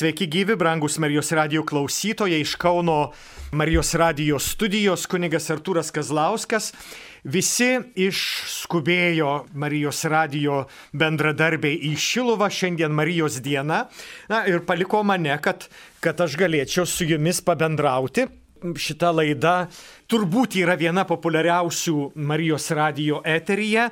Sveiki gyvi, brangus Marijos radio klausytojai iš Kauno Marijos radio studijos, kunigas Artūras Kazlauskas. Visi išskubėjo Marijos radio bendradarbiai į Šiluvą, šiandien Marijos diena. Na ir paliko mane, kad, kad aš galėčiau su jumis pabendrauti. Šita laida turbūt yra viena populiariausių Marijos radio eteryje.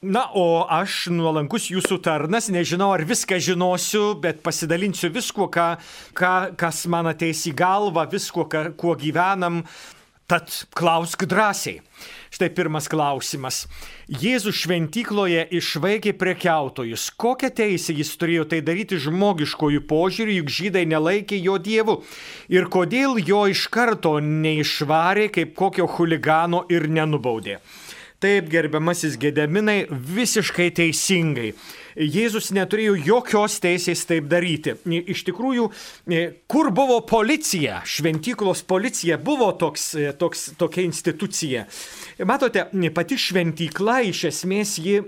Na, o aš nuolankus jūsų tarnas, nežinau ar viską žinosiu, bet pasidalinsiu viskuo, ką, ką, kas man ateis į galvą, viskuo, ką, kuo gyvenam. Tad klausk drąsiai. Štai pirmas klausimas. Jėzus šventykloje išvaikė prekiautojus. Kokią teisę jis turėjo tai daryti žmogiškojų požiūrių, juk žydai nelaikė jo dievu? Ir kodėl jo iš karto neišvarė kaip kokio huligano ir nenubaudė? Taip, gerbiamasis Gedeminai, visiškai teisingai. Jėzus neturėjo jokios teisės taip daryti. Iš tikrųjų, kur buvo policija, šventyklos policija buvo toks, toks, tokia institucija. Matote, pati šventykla iš esmės, ji,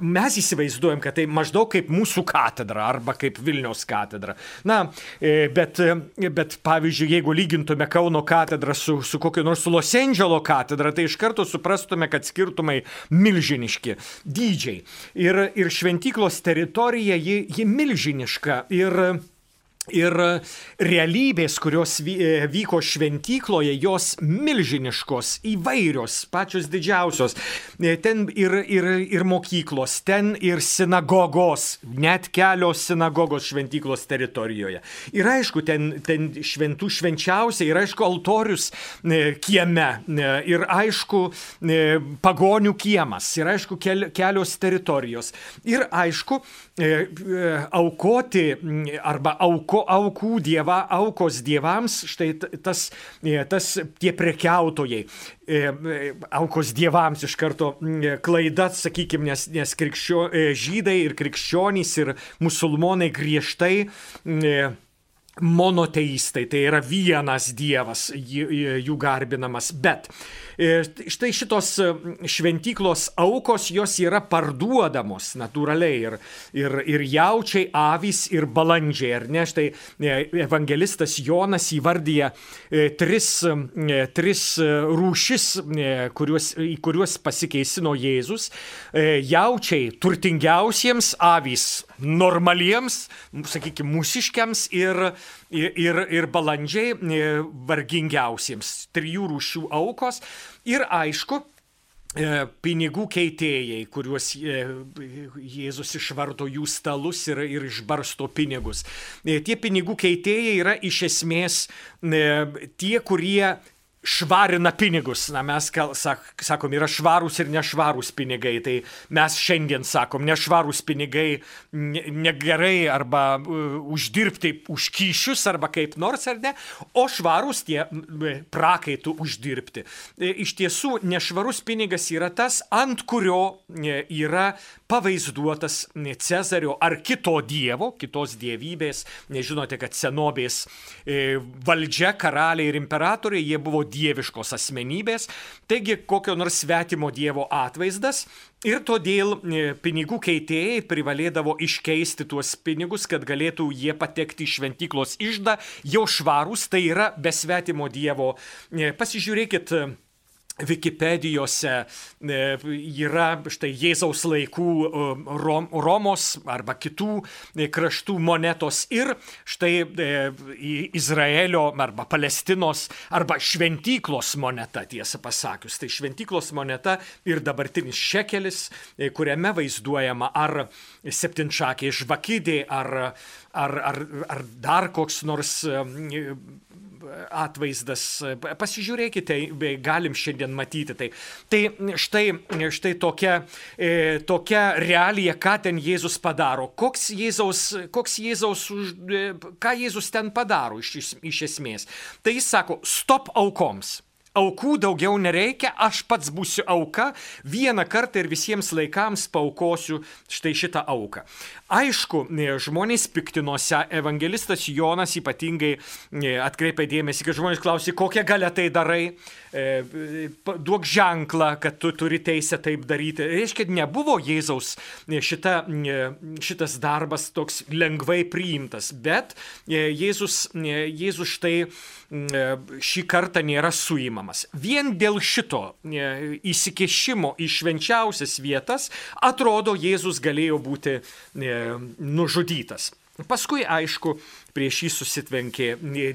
mes įsivaizduojam, kad tai maždaug kaip mūsų katedra arba kaip Vilniaus katedra. Na, bet, bet pavyzdžiui, jeigu lygintume Kauno katedrą su, su kokiu nors Los Andželo katedra, tai iš karto suprastume, kad skirtumai milžiniški, dydžiai. Ir, ir šventyklos teritorija, ji, ji milžiniška. Ir Ir realybės, kurios e, vyko šventykloje, jos milžiniškos, įvairios, pačios didžiausios. E, ten ir, ir, ir mokyklos, ten ir sinagogos, net kelios sinagogos šventyklos teritorijoje. Ir aišku, ten, ten šventų švenčiausia, ir aišku, altorius e, kieme, ir aišku, pagonių kiemas, ir aišku, kelios teritorijos. Ir aišku, aukoti arba aukoti auko, aukų dieva, aukos dievams, štai tas, e, tas tie prekiautojai, e, e, aukos dievams iš karto klaida, sakykime, nes, nes krikščio, žydai ir krikščionys ir musulmonai griežtai monoteistai, tai yra vienas dievas jų garbinamas, bet E, štai šitos e, šventyklos aukos, jos yra parduodamos natūraliai ir, ir, ir jaučiai, avys ir balandžiai. Ar ne? Štai e, evangelistas Jonas įvardyja tris, tris rūšis, kuriuos, į kuriuos pasikeisino Jėzus. Jaučiai turtingiausiems, avys normaliems, sakykime, mūsiškiams ir, ir, ir balandžiai vargingiausiems. Trijų rūšių aukos. Ir aišku, e, pinigų keitėjai, kuriuos e, Jėzus išvarto jų stalus ir, ir išbarsto pinigus. E, tie pinigų keitėjai yra iš esmės tie, kurie švarina pinigus. Na, mes kal, sak, sakom, yra švarūs ir nešvarūs pinigai. Tai mes šiandien sakom, nešvarūs pinigai negerai arba uh, uždirbti už kyšius arba kaip nors ar ne, o švarūs tie prakaitų uždirbti. E, iš tiesų, nešvarus pinigas yra tas, ant kurio e, yra pavaizduotas Cezario ar kito dievo, kitos dievybės. Nežinote, kad senobės e, valdžia, karaliai ir imperatoriai, jie buvo dieviškos asmenybės, taigi kokio nors svetimo dievo atvaizdas. Ir todėl e, pinigų keitėjai privalėdavo iškeisti tuos pinigus, kad galėtų jie patekti į šventyklos išdą, jau švarūs, tai yra besvetimo dievo. E, pasižiūrėkit, Wikipedijose e, yra štai Jėzaus laikų e, Rom, Romos arba kitų e, kraštų monetos ir štai Izraelio arba Palestinos arba šventyklos moneta, tiesą pasakius. Tai šventyklos moneta ir dabartinis šekelis, kuriame vaizduojama ar septinčakė žvakidė, ar, ar, ar, ar dar koks nors atvaizdas. Pasižiūrėkite, galim šiandien matyti tai. Tai štai, štai tokia, e, tokia realija, ką ten Jėzus padaro. Koks Jėzaus, koks Jėzaus, e, ką Jėzus ten padaro iš, iš esmės. Tai jis sako, stop aukoms. Aukų daugiau nereikia, aš pats būsiu auka, vieną kartą ir visiems laikams paukosiu štai šitą auką. Aišku, žmonės piktinosi, evangelistas Jonas ypatingai atkreipia dėmesį, kad žmonės klausė, kokią galę tai darai, e, duok ženklą, kad tu turi teisę taip daryti. Reiškia, nebuvo Jėzaus šita, šitas darbas toks lengvai priimtas, bet Jėzus, Jėzus štai šį kartą nėra suimamas. Vien dėl šito įsikešimo į švenčiausias vietas atrodo Jėzus galėjo būti nužudytas. Paskui, aišku, prieš jį susitvenkė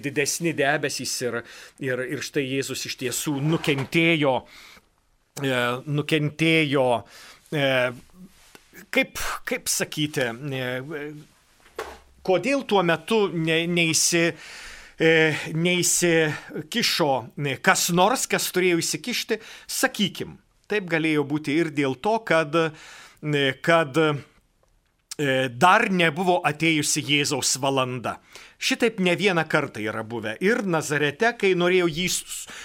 didesni debesys ir, ir, ir štai Jėzus iš tiesų nukentėjo, e, nukentėjo, e, kaip, kaip sakyti, e, kodėl tuo metu ne, neįsi, neįsikišo kas nors, kas turėjo įsikišti, sakykim. Taip galėjo būti ir dėl to, kad, kad E, dar nebuvo atėjusi Jėzaus valanda. Šitaip ne vieną kartą yra buvę. Ir Nazarete, kai norėjo jį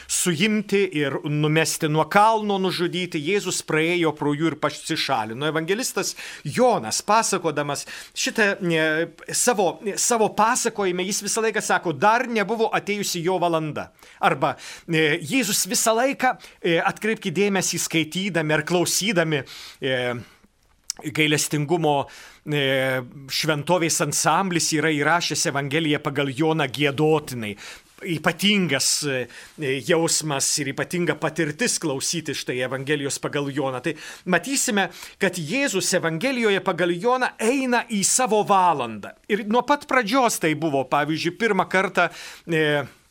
suimti ir numesti nuo kalno, nužudyti, Jėzus praėjo pro jų ir pasišalino. Evangelistas Jonas, pasakodamas šitą ne, savo, savo pasakojime, jis visą laiką sako, dar nebuvo atėjusi jo valanda. Arba e, Jėzus visą laiką, e, atkreipkite dėmesį skaitydami ar klausydami gailestingumo E, šventovės ansamblis yra įrašęs Evangeliją pagal Joną gėdotinai. Ypatingas e, jausmas ir ypatinga patirtis klausyti štai Evangelijos pagal Joną. Tai matysime, kad Jėzus Evangelijoje pagal Joną eina į savo valandą. Ir nuo pat pradžios tai buvo, pavyzdžiui, pirmą kartą e, E,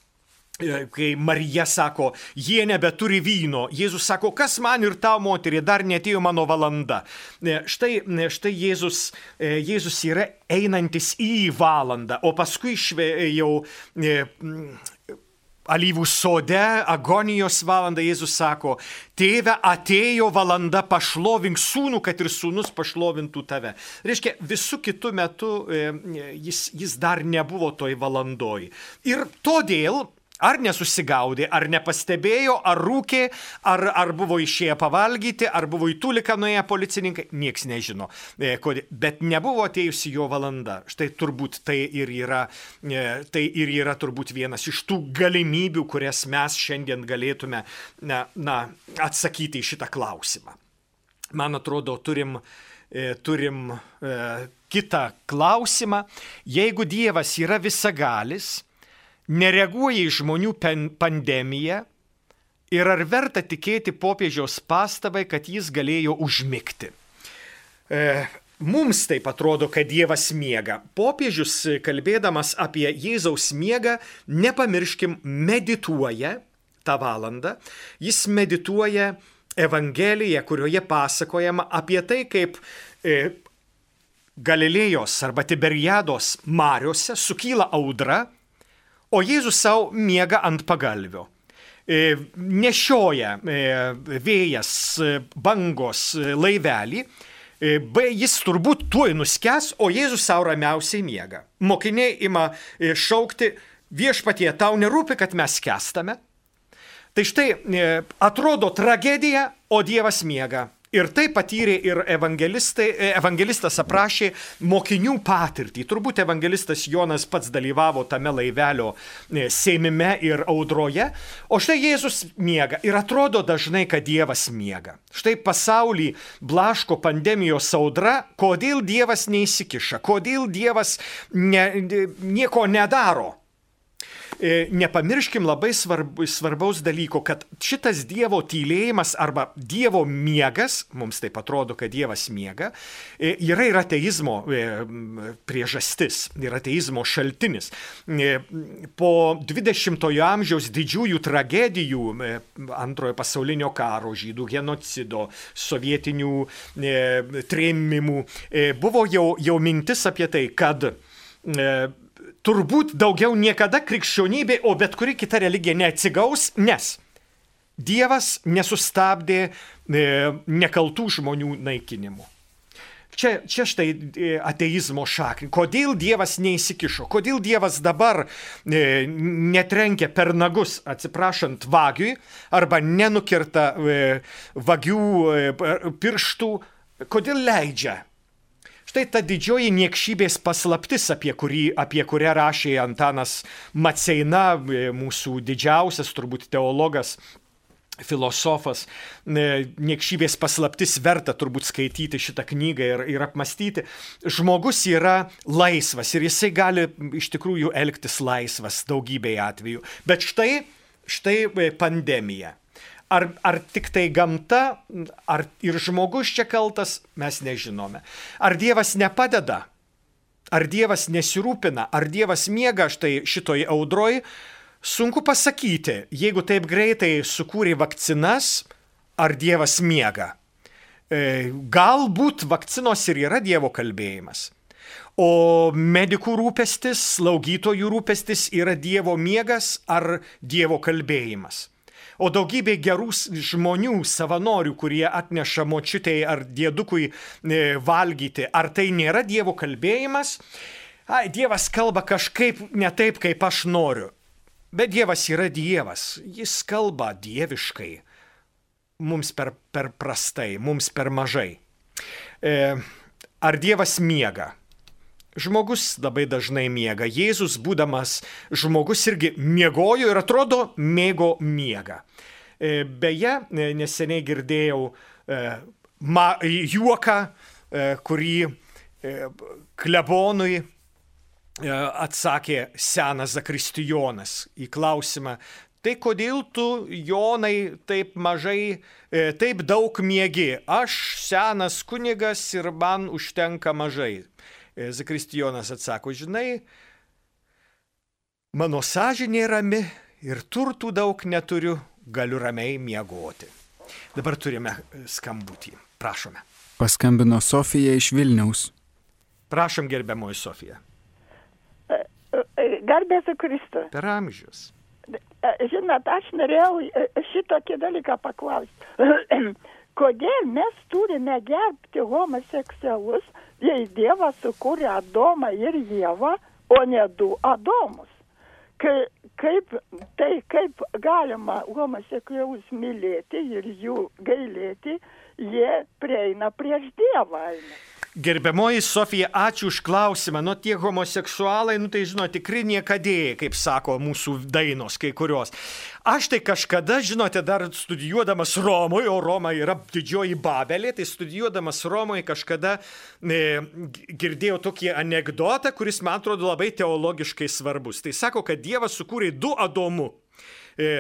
kai Marija sako, jie nebeturi vyno, Jėzus sako, kas man ir tau, moterį, dar netėjo mano valanda. E, štai, e, štai Jėzus, Jėzus yra einantis į valandą, o paskui šve, jau alyvų sode, agonijos valanda, Jėzus sako, tėve atėjo valanda, pašlovink sūnų, kad ir sūnus pašlovintų tave. Reiškia, visų kitų metų jis, jis dar nebuvo toj valandoj. Ir todėl Ar nesusigaudė, ar nepastebėjo, ar rūkė, ar, ar buvo išėję pavalgyti, ar buvo į tuliką nuėję policininkai, nieks nežino. E, bet nebuvo atėjusi jo valanda. Štai turbūt tai ir yra, e, tai ir yra turbūt vienas iš tų galimybių, kurias mes šiandien galėtume na, na, atsakyti į šitą klausimą. Man atrodo, turim, e, turim kitą klausimą. Jeigu Dievas yra visagalis, nereaguoja į žmonių pandemiją ir ar verta tikėti popiežiaus pastabai, kad jis galėjo užmigti. E, mums taip atrodo, kad Dievas miega. Popiežius, kalbėdamas apie Jėzaus miegą, nepamirškim, medituoja tą valandą. Jis medituoja Evangeliją, kurioje pasakojama apie tai, kaip e, Galilėjos arba Tiberiados mariuose sukyla audra o Jėzus savo miega ant pagalvio. E, nešioja e, vėjas, e, bangos laivelį, jis turbūt tuoj nuskęs, o Jėzus savo ramiausiai miega. Mokiniai ima šaukti, viešpatie, tau nerūpi, kad mes kestame. Tai štai atrodo tragedija, o Dievas miega. Ir tai patyrė ir evangelistas aprašė mokinių patirtį. Turbūt evangelistas Jonas pats dalyvavo tame laivelio e, sėmime ir audroje, o štai Jėzus miega. Ir atrodo dažnai, kad Dievas miega. Štai pasaulį blaško pandemijos audra, kodėl Dievas neįsikiša, kodėl Dievas ne, nieko nedaro. E, nepamirškim labai svarb, svarbaus dalyko, kad šitas Dievo tylėjimas arba Dievo miegas, mums taip atrodo, kad Dievas miega, e, yra ir ateizmo e, priežastis, ir ateizmo šaltinis. Po 20-ojo amžiaus didžiųjų tragedijų, antrojo pasaulinio karo, žydų genocido, sovietinių trėmimų, buvo jau, jau mintis apie tai, kad turbūt daugiau niekada krikščionybė, o bet kuri kita religija neatsigaus, nes Dievas nesustabdė e, nekaltų žmonių naikinimu. čia, čia štai e, ateizmo šaknį. Kodėl Dievas neįsikišo? Kodėl Dievas dabar e, netrenkia per nagus, atsiprašant, vagiui arba nenukirta vagių pirštų? Kodėl leidžia? Štai ta didžioji niekšybės paslaptis, apie, kurį, apie kurią rašė Antanas Maceina, e, mūsų didžiausias turbūt teologas filosofas, niekšybės paslaptis verta turbūt skaityti šitą knygą ir, ir apmastyti. Žmogus yra laisvas ir jisai gali iš tikrųjų elgtis laisvas daugybėje atvejų. Bet štai, štai e, pandemija. Ar, ar tik tai gamta, ar ir žmogus čia kaltas, mes nežinome. Ar Dievas nepadeda, ar Dievas nesirūpina, ar Dievas miega štai šitoj audroj, Sunku pasakyti, jeigu taip greitai sukūrė vakcinas, ar Dievas miega. E, galbūt vakcinos ir yra Dievo kalbėjimas. O medikų rūpestis, slaugytojų rūpestis yra Dievo miegas ar Dievo kalbėjimas. O daugybė gerų žmonių, savanorių, kurie atneša močiutėjai ar dėdukui e, valgyti, ar tai nėra Dievo kalbėjimas? Ai, Dievas kalba kažkaip ne taip, kaip aš noriu. Bet Dievas yra Dievas, jis kalba dieviškai, mums per, per prastai, mums per mažai. E, ar Dievas miega? Žmogus labai dažnai miega. Jėzus, būdamas žmogus, irgi miegojo ir atrodo mėgo miegą. E, beje, e, neseniai girdėjau e, ma, juoką, kurį klebonui atsakė senas Zakristijonas į klausimą, tai kodėl tu, Jonai, taip mažai, taip daug miegi? Aš senas kunigas ir man užtenka mažai. E, Zakristijonas atsako, žinai, mano sąžinė rami ir turtų daug neturiu, galiu ramiai miegoti. Dabar turime skambutį. Prašome. Paskambino Sofija iš Vilniaus. Prašom, gerbiamoji Sofija. Garbėsiu Kristų. Per amžius. Žinot, aš norėjau šitokį dalyką paklausti. Kodėl mes turime gerbti homoseksualus, jei Dievas sukūrė Adomą ir Jėvą, o ne du Adomus? Kai, kaip, tai kaip galima homoseksualus mylėti ir jų gailėti, jie prieina prieš Dievą. Eina. Gerbiamoji Sofija, ačiū už klausimą. Nu, tie homoseksualai, nu tai žinot, tikri niekadėjai, kaip sako mūsų dainos kai kurios. Aš tai kažkada, žinote, dar studijuodamas Romoje, o Roma yra didžioji Babelė, tai studijuodamas Romoje kažkada e, girdėjau tokį anegdotą, kuris man atrodo labai teologiškai svarbus. Tai sako, kad Dievas sukūrė du Adomų. E,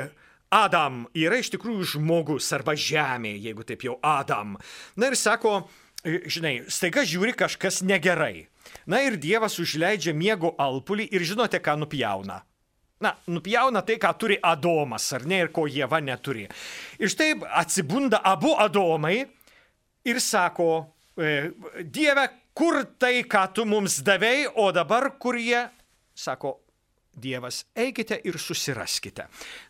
Adam yra iš tikrųjų žmogus arba žemė, jeigu taip jau Adam. Na ir sako, žinai, staiga žiūri kažkas negerai. Na ir Dievas užleidžia miego alpulį ir žinote, ką nupjauna. Na, nupjauna tai, ką turi Adomas, ar ne, ir ko Jėva neturi. Ir štai atsibunda abu Adomai ir sako, e, Dieve, kur tai, ką tu mums davei, o dabar kur jie, sako, Dievas, eikite ir susiraskite.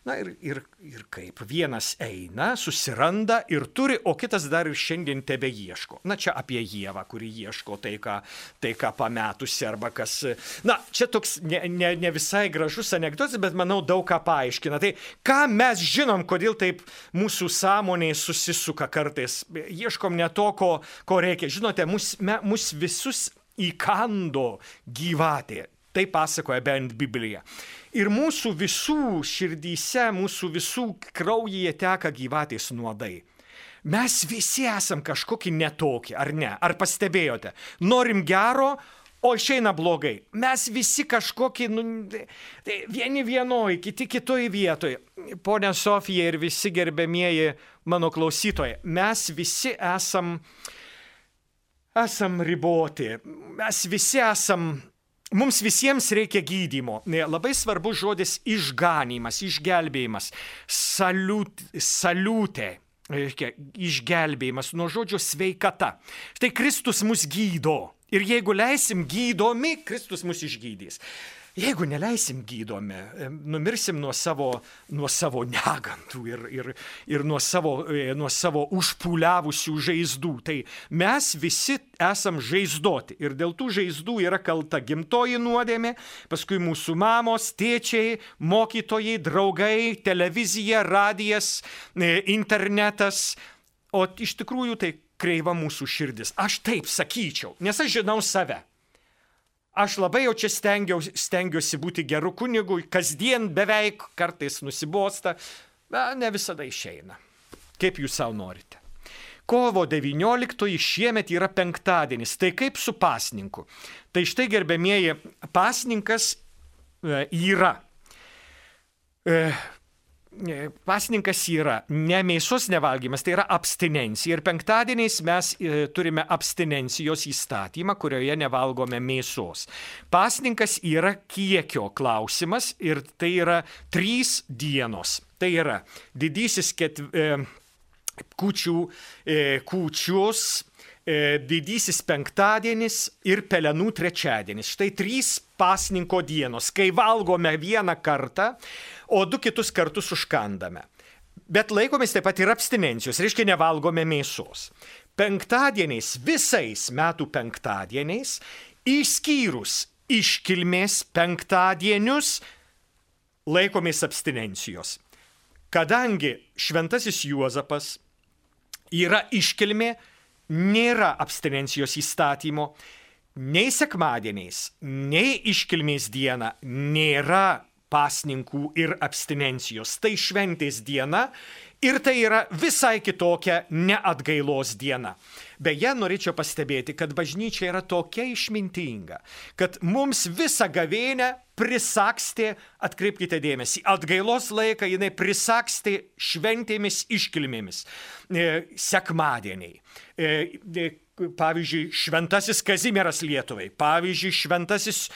Na ir, ir, ir kaip vienas eina, susiranda ir turi, o kitas dar ir šiandien tebe ieško. Na čia apie Dievą, kuri ieško tai, ką, tai, ką pametusi arba kas. Na, čia toks ne, ne, ne visai gražus anegdotas, bet manau daug ką paaiškina. Tai ką mes žinom, kodėl taip mūsų sąmoniai susisuka kartais. Ieškom ne to, ko, ko reikia. Žinote, mus, me, mus visus įkando gyvatė. Tai pasakoja bent Biblija. Ir mūsų visų širdyse, mūsų visų kraujyje teka gyvatės nuodai. Mes visi esam kažkokie netokie, ar ne? Ar pastebėjote? Norim gero, o išeina blogai. Mes visi kažkokie, nu, tai vieni vienoj, kiti kitoj vietoj. Pone Sofija ir visi gerbėmieji mano klausytojai, mes visi esam, esam riboti. Mes visi esam Mums visiems reikia gydymo. Labai svarbus žodis išganimas, išgelbėjimas, saliut, saliutė. Reiškia, išgelbėjimas nuo žodžio sveikata. Štai Kristus mus gydo Ir jeigu leisim gydomi, Kristus mus išgydys. Jeigu neleisim gydomi, numirsim nuo savo, nuo savo negandų ir, ir, ir nuo, savo, e, nuo savo užpūliavusių žaizdų, tai mes visi esam žaizdoti ir dėl tų žaizdų yra kalta gimtoji nuodėmė, paskui mūsų mamos, tėčiai, mokytojai, draugai, televizija, radijas, e, internetas, o iš tikrųjų tai kreiva mūsų širdis. Aš taip sakyčiau, nes aš žinau save. Aš labai jau čia stengiausi, stengiuosi būti geru kunigu, kasdien beveik, kartais nusibosta, bet ne visada išeina. Kaip jūs savo norite. Kovo 19 šiemet yra penktadienis, tai kaip su pasninku. Tai štai gerbėmieji, pasninkas e, yra. E, pasninkas yra ne mėsos nevalgymas, tai yra abstinencija. Ir penktadieniais mes e, turime abstinencijos įstatymą, kurioje nevalgome mėsos. Pasninkas yra kiekio klausimas ir tai yra trys dienos. Tai yra didysis ket, e, kučių, kučius, didysis penktadienis ir pelenų trečiadienis. Štai trys pasninko dienos, kai valgome vieną kartą, o du kitus kartus užkandame. Bet laikomės taip pat ir abstinencijos, reiškia nevalgome mėsos. Penktadieniais, visais metų penktadieniais, išskyrus iškilmės penktadienius, laikomės abstinencijos. Kadangi šventasis Juozapas yra iškilmė, nėra abstinencijos įstatymo, nei sekmadieniais, nei iškilmės diena nėra pasninkų ir abstinencijos. Tai šventės diena ir tai yra visai kitokia neatgailos diena. Beje, norėčiau pastebėti, kad bažnyčia yra tokia išmintinga, kad mums visą gavėnę prisakstė, atkreipkite dėmesį, atgailos laiką jinai prisakstė šventėmis iškilmėmis, e, sekmadieniai. E, e, pavyzdžiui, šventasis Kazimieras Lietuvai, pavyzdžiui, šventasis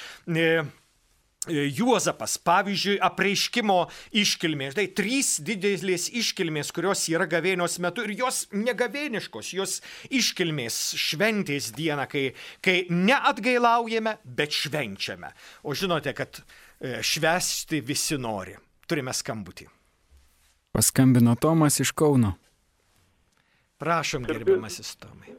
E, Juozapas, pavyzdžiui, apreiškimo iškilmės. Tai trys didelės iškilmės, kurios yra gavėnios metu ir jos negavėniškos, jos iškilmės šventės dieną, kai, kai neatgailaujame, bet švenčiame. O žinote, kad e, švesti visi nori. Turime skambutį. Paskambino Tomas iš Kauno. Prašom, gerbiamasis Tomai.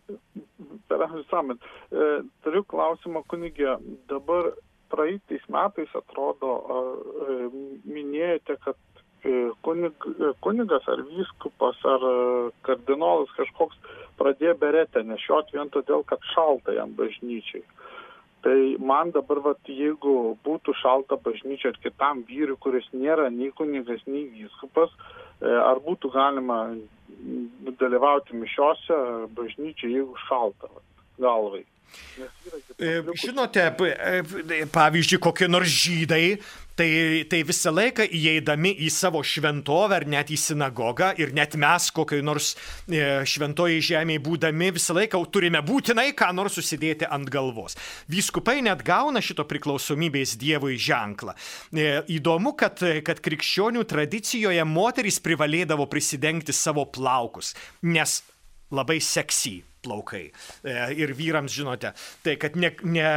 E, turiu klausimą kunigė. Dabar praeitais metais atrodo e, minėjote, kad e, kunig, kunigas ar vyskupas ar kardinolas kažkoks pradėjo beretę nešiot vien todėl, kad šalta jam bažnyčiai. Tai man dabar, vat, jeigu būtų šalta bažnyčia ar kitam vyrui, kuris nėra nei kunigas, nei vyskupas, ar būtų galima dalyvauti mišiose bažnyčiai, jeigu šalta galvai. E, žinote, e, pavyzdžiui, kokie nors žydai, tai, tai visą laiką įeidami į savo šventovę ar net į sinagogą ir net mes kokiai nors e, šventoji žemėje būdami visą laiką turime būtinai ką nors susidėti ant galvos. Vyskupai net gauna šito priklausomybės Dievui ženklą. Įdomu, kad, kad krikščionių tradicijoje moterys privalėdavo prisidengti savo plaukus, nes labai seksy plaukai. E, ir vyrams, žinote, tai kad ne, ne,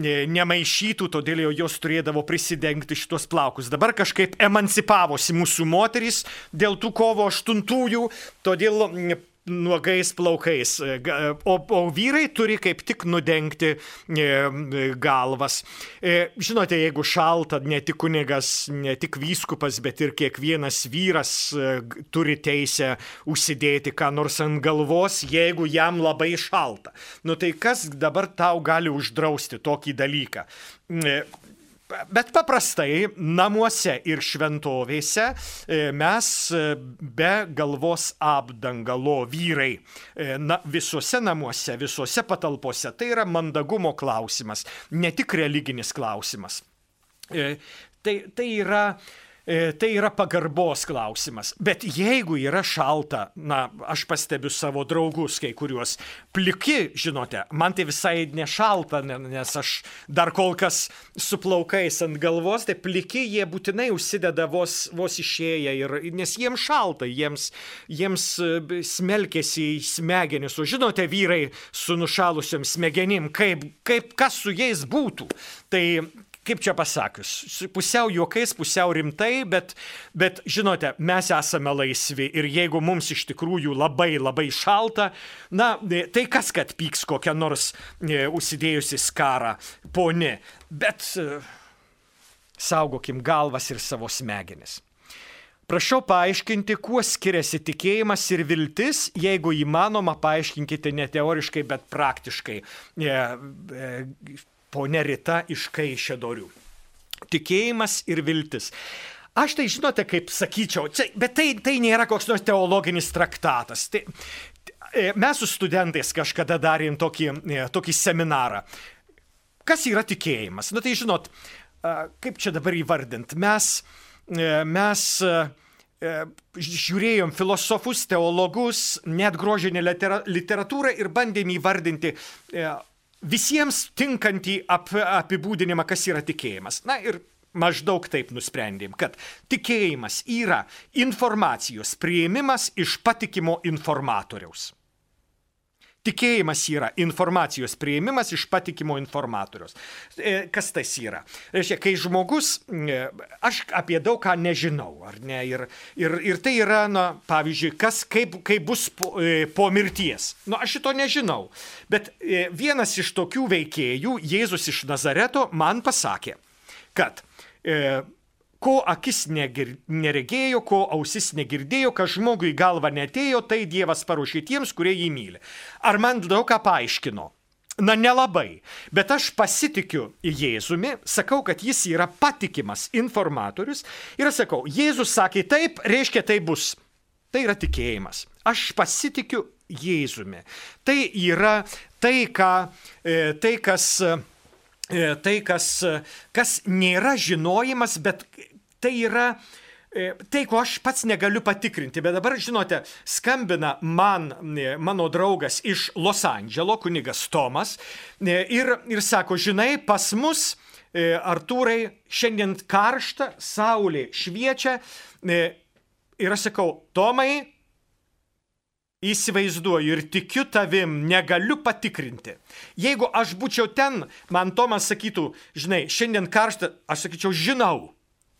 ne, nemaišytų, todėl jos turėdavo prisidengti šitos plaukus. Dabar kažkaip emancipavosi mūsų moterys dėl tų kovo aštuntųjų, todėl nuogais plaukais, e, o, o vyrai turi kaip tik nudengti e, galvas. E, žinote, jeigu šalta, ne tik kunigas, ne tik vyskupas, bet ir kiekvienas vyras turi teisę užsidėti ką nors ant galvos, jeigu jam labai šalta. Nu tai kas dabar tau gali uždrausti tokį dalyką? Bet paprastai namuose ir šventovėse e, mes e, be galvos apdangalo vyrai e, na, visuose namuose, visuose patalpose. Tai yra mandagumo klausimas, ne tik religinis klausimas. Tai, tai yra tai yra pagarbos klausimas. Bet jeigu yra šalta, na, aš pastebiu savo draugus, kai kuriuos pliki, žinote, man tai visai nešalta, nes aš dar kol kas su plaukais ant galvos, tai pliki jie būtinai užsideda vos, vos išėję, ir, nes jiems šalta, jiems, jiems e, smelkėsi į smegenis. O žinote, vyrai su nušalusiam smegenim, kaip, kaip kas su jais būtų. Tai kaip čia pasakius, pusiau juokais, pusiau rimtai, bet, bet žinote, mes esame laisvi ir jeigu mums iš tikrųjų labai labai šalta, na, tai kas kad pyks kokią nors e, užsidėjusi skarą ponė, bet e, saugokim galvas ir savo smegenis. Prašau paaiškinti, kuo skiriasi tikėjimas ir viltis, jeigu įmanoma, paaiškinkite ne teoriškai, bet praktiškai. E, e, ponė Rita iš Kaišėdorių. Tikėjimas ir viltis. Aš tai žinote, kaip sakyčiau, čia, bet tai, tai nėra koks nors teologinis traktatas. Tai, mes su studentais kažkada darėm tokį, e, tokį seminarą. Kas yra tikėjimas? Na nu, tai žinot, kaip čia dabar įvardint, mes, e, mes žiūrėjom filosofus, teologus, net grožinę literatūrą ir bandėm įvardinti visiems tinkantį ap, apibūdinimą, kas yra tikėjimas. Na ir maždaug taip nusprendėm, kad tikėjimas yra informacijos prieimimas iš patikimo informatoriaus. Tikėjimas yra informacijos prieimimas iš patikimo informatorius. E, kas tas yra? Reiškia, kai žmogus, e, aš apie daug ką nežinau, ar ne? Ir, ir, ir tai yra, na, pavyzdžiui, kas, kaip, kaip bus po, e, po mirties. Na, aš šito nežinau. Bet vienas iš tokių veikėjų, Jėzus iš Nazareto, man pasakė, kad ko akis negir, neregėjo, ko ausis negirdėjo, kas žmogui galva netėjo, tai Dievas paruošė tiems, kurie jį myli. Ar man daug ką paaiškino? Na nelabai, bet aš pasitikiu Jėzumi, sakau, kad jis yra patikimas informatorius ir sakau, Jėzus sakė taip, reiškia tai bus. Tai yra tikėjimas. Aš pasitikiu Jėzumi. Tai yra tai, ką, e, tai kas tai, kas, kas nėra žinojimas, bet tai yra e, tai, ko aš pats negaliu patikrinti. Bet dabar, žinote, skambina man e, mano draugas iš Los Andželo, kunigas Tomas, ir, ir sako, žinai, pas mus, Artūrai, šiandien karšta, saulė šviečia. Ir aš sakau, Tomai, įsivaizduoju ir tikiu tavim, negaliu patikrinti. Jeigu aš būčiau ten, man Tomas sakytų, žinai, šiandien karšta, aš sakyčiau, žinau.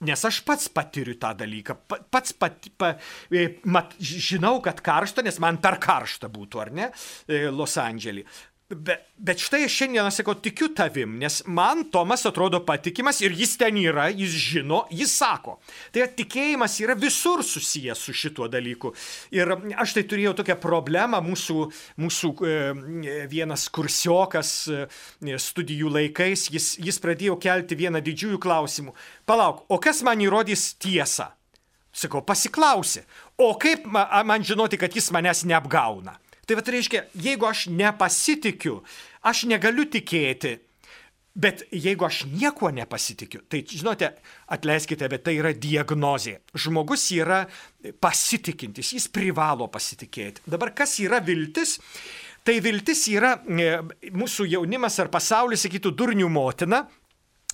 Nes aš pats patiriu tą dalyką, pats pat, pa, e, mat, žinau, kad karšta, nes man per karšta būtų, ar ne, e, Los Andželį. Bet, bet štai aš sakau, tikiu tavim, nes man Tomas atrodo patikimas ir jis ten yra, jis žino, jis sako. Tai tikėjimas yra visur susijęs su šituo dalyku. Ir aš tai turėjau tokią problemą, mūsų, mūsų e, vienas kursiokas e, studijų laikais, jis, jis pradėjo kelti vieną didžiųjų klausimų. Palauk, o kas man įrodys tiesą? Sakau, pasiklausė. O kaip man žinoti, kad jis manęs neapgauna? Tai vad reiškia, jeigu aš nepasitikiu, aš negaliu tikėti. Bet jeigu aš niekuo nepasitikiu, tai žinote, atleiskite, bet tai yra diagnozė. Žmogus yra pasitikintis, jis privalo pasitikėti. Dabar kas yra viltis? Tai viltis yra, e, mūsų jaunimas ar pasaulis sakytų, durnių motina,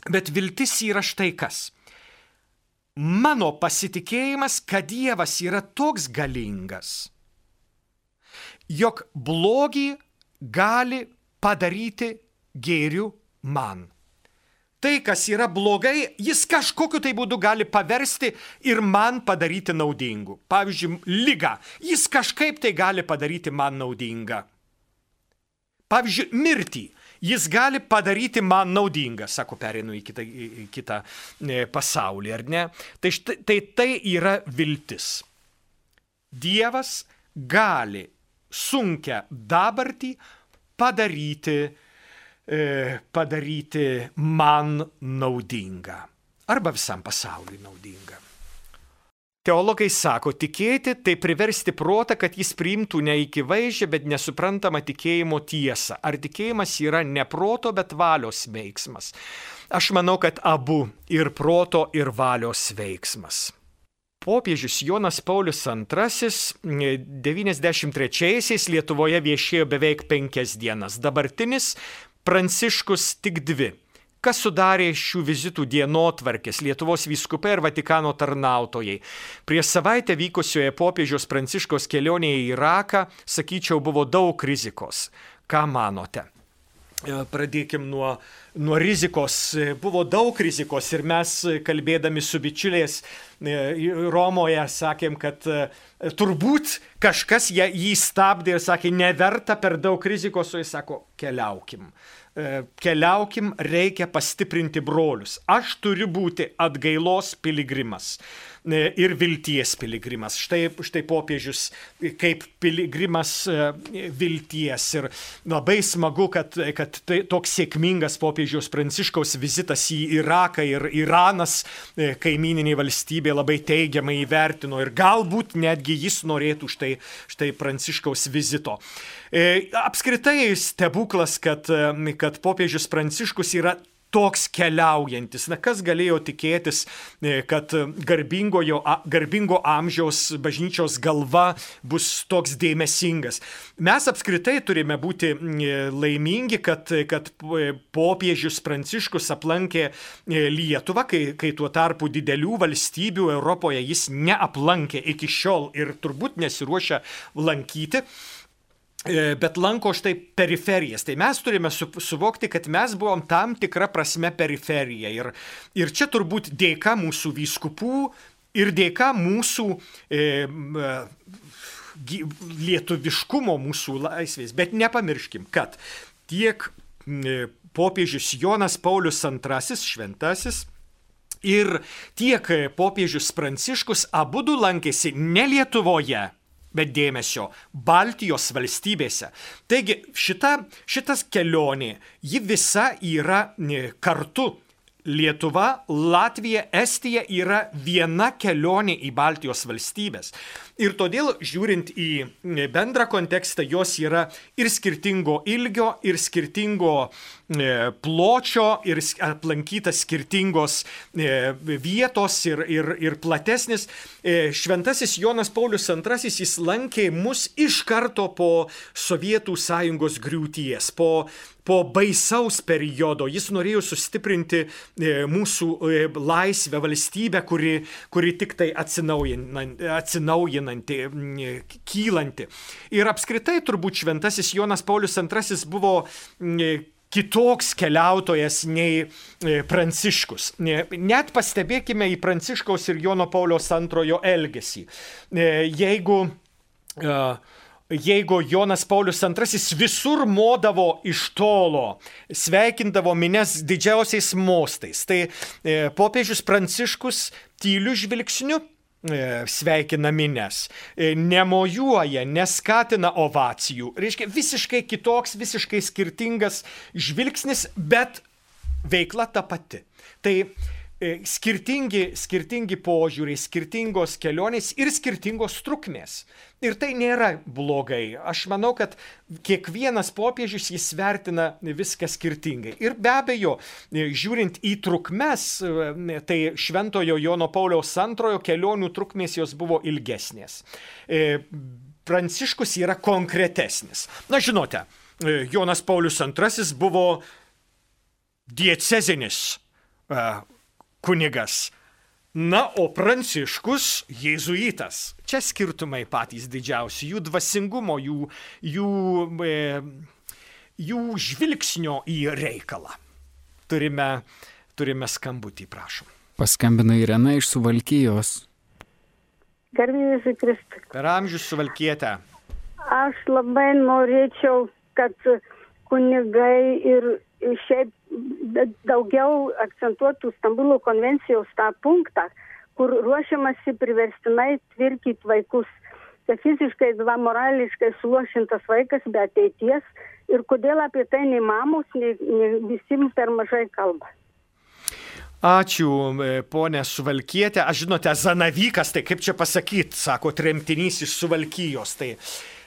bet viltis yra štai kas. Mano pasitikėjimas, kad Dievas yra toks galingas, jog blogį gali padaryti gėriu man. Tai, kas yra blogai, jis kažkokiu tai būdu gali paversti ir man padaryti naudingu. Pavyzdžiui, lyga. Jis kažkaip tai gali padaryti man naudingą. Pavyzdžiui, mirtį. Jis gali padaryti man naudingą, sako, perinu į kitą, į kitą e, pasaulį, ar ne? Tai, štai, tai tai yra viltis. Dievas gali sunkę dabartį padaryti, e, padaryti man naudingą arba visam pasauliui naudingą. Teologai sako, tikėti tai priversti protą, kad jis priimtų ne iki vaizdžią, bet nesuprantamą tikėjimo tiesą. Ar tikėjimas yra ne proto, bet valios veiksmas? Aš manau, kad abu ir proto, ir valios veiksmas. Popiežius Jonas Paulius II 93-aisiais Lietuvoje viešėjo beveik penkias dienas, dabartinis Pranciškus tik dvi kas sudarė šių vizitų dienotvarkės Lietuvos vyskupai ir Vatikano tarnautojai. Prieš savaitę vykusioje popiežiaus Pranciškos kelionėje į Iraką, sakyčiau, buvo daug rizikos. Ką manote? E, pradėkim nuo, nuo rizikos. E, buvo daug rizikos ir mes e, kalbėdami su bičiuliais Romoje sakėm, kad turbūt kažkas jį stabdė ir sakė, neverta per daug rizikos, o jis sako, keliaukim. Keliaukim, reikia pastiprinti brolius. Aš turiu būti atgailos piligrimas ir vilties piligrimas. Štai, štai popiežius kaip piligrimas e, vilties. Ir labai smagu, kad, kad tai toks sėkmingas popiežiaus pranciškaus vizitas į Iraką ir Iranas, kaimininiai valstybė, labai teigiamai įvertino ir galbūt netgi jis norėtų štai, štai pranciškaus vizito. E, apskritai stebuklas, kad, e, kad popiežius Pranciškus yra toks keliaujantis. Na kas galėjo tikėtis, e, kad garbingo amžiaus bažnyčios galva bus toks dėmesingas. Mes apskritai turime būti laimingi, kad, kad popiežius Pranciškus aplankė Lietuvą, kai, kai tuo tarpu didelių valstybių Europoje jis neaplankė iki šiol ir turbūt nesiruošia lankyti. E, bet lanko štai periferijas. Tai mes turime su, suvokti, kad mes buvom tam tikra prasme periferija. Ir, ir čia turbūt dėka mūsų vyskupų ir dėka mūsų e, e, lietuviškumo, mūsų laisvės. Bet nepamirškim, kad tiek e, popiežius Jonas Paulius II šventasis ir tiek popiežius Pranciškus abu du lankėsi ne Lietuvoje bet dėmesio Baltijos valstybėse. Taigi šita, šitas kelionė, ji visa yra kartu Lietuva, Latvija, Estija yra viena kelionė į Baltijos valstybės. Ir todėl, žiūrint į bendrą kontekstą, jos yra ir skirtingo ilgio, ir skirtingo e, pločio, ir aplankytas skirtingos e, vietos, ir, ir, ir platesnis. E, šventasis Jonas Paulius II jis lankė mus iš karto po Sovietų sąjungos griūties, po po baisaus periodo. Jis norėjo sustiprinti mūsų laisvę valstybę, kuri, kuri tik tai atsinaujinanti, atsinaujinanti, kylanti. Ir apskritai turbūt šventasis Jonas Paulius II buvo kitoks keliautojas nei Pranciškus. Net pastebėkime į Pranciškaus ir Jono Pauliaus antrojo elgesį. Jeigu uh, jeigu Jonas Paulius II visur modavo iš tolo, sveikindavo minės didžiausiais mostais, tai e, popiežius Pranciškus tyliu žvilgsniu e, sveikina minės, e, nemojuoja, neskatina ovacijų. Reiškia visiškai kitoks, visiškai skirtingas žvilgsnis, bet veikla ta pati. Tai skirtingi, skirtingi požiūriai, skirtingos kelionės ir skirtingos trukmės. Ir tai nėra blogai. Aš manau, kad kiekvienas popiežius jis vertina viską skirtingai. Ir be abejo, e, žiūrint į trukmes, e, tai Šventojo Jono Pauliaus antrojo kelionių trukmės jos buvo ilgesnės. Pranciškus yra konkretesnis. Na žinote, Jonas Paulius II buvo diecezinis kunigas. Na, o pranciškus jėzuitas. Čia skirtumai patys didžiausi, jų dvasingumo, jų, jų, e, jų žvilgsnio į reikalą. Turime, turime skambutį, prašom. Paskambino Irena iš Suvalkyjos. Garbėjus Kristus. Per amžius suvalkietę. Aš labai norėčiau, kad kunigai ir šiaip daugiau akcentuotų Stambulo konvencijos tą punktą, kur ruošiamasi priverstinai tvirkyti vaikus. Tai fiziškai, dva morališkai suluošintas vaikas be ateities ir kodėl apie tai nei mamos, nei, nei visi per mažai kalba. Ačiū, e, ponė Suvalkietė. Aš žinote, Zanavykas, tai kaip čia pasakyti, sako tremtinys iš Suvalkyjos. Tai,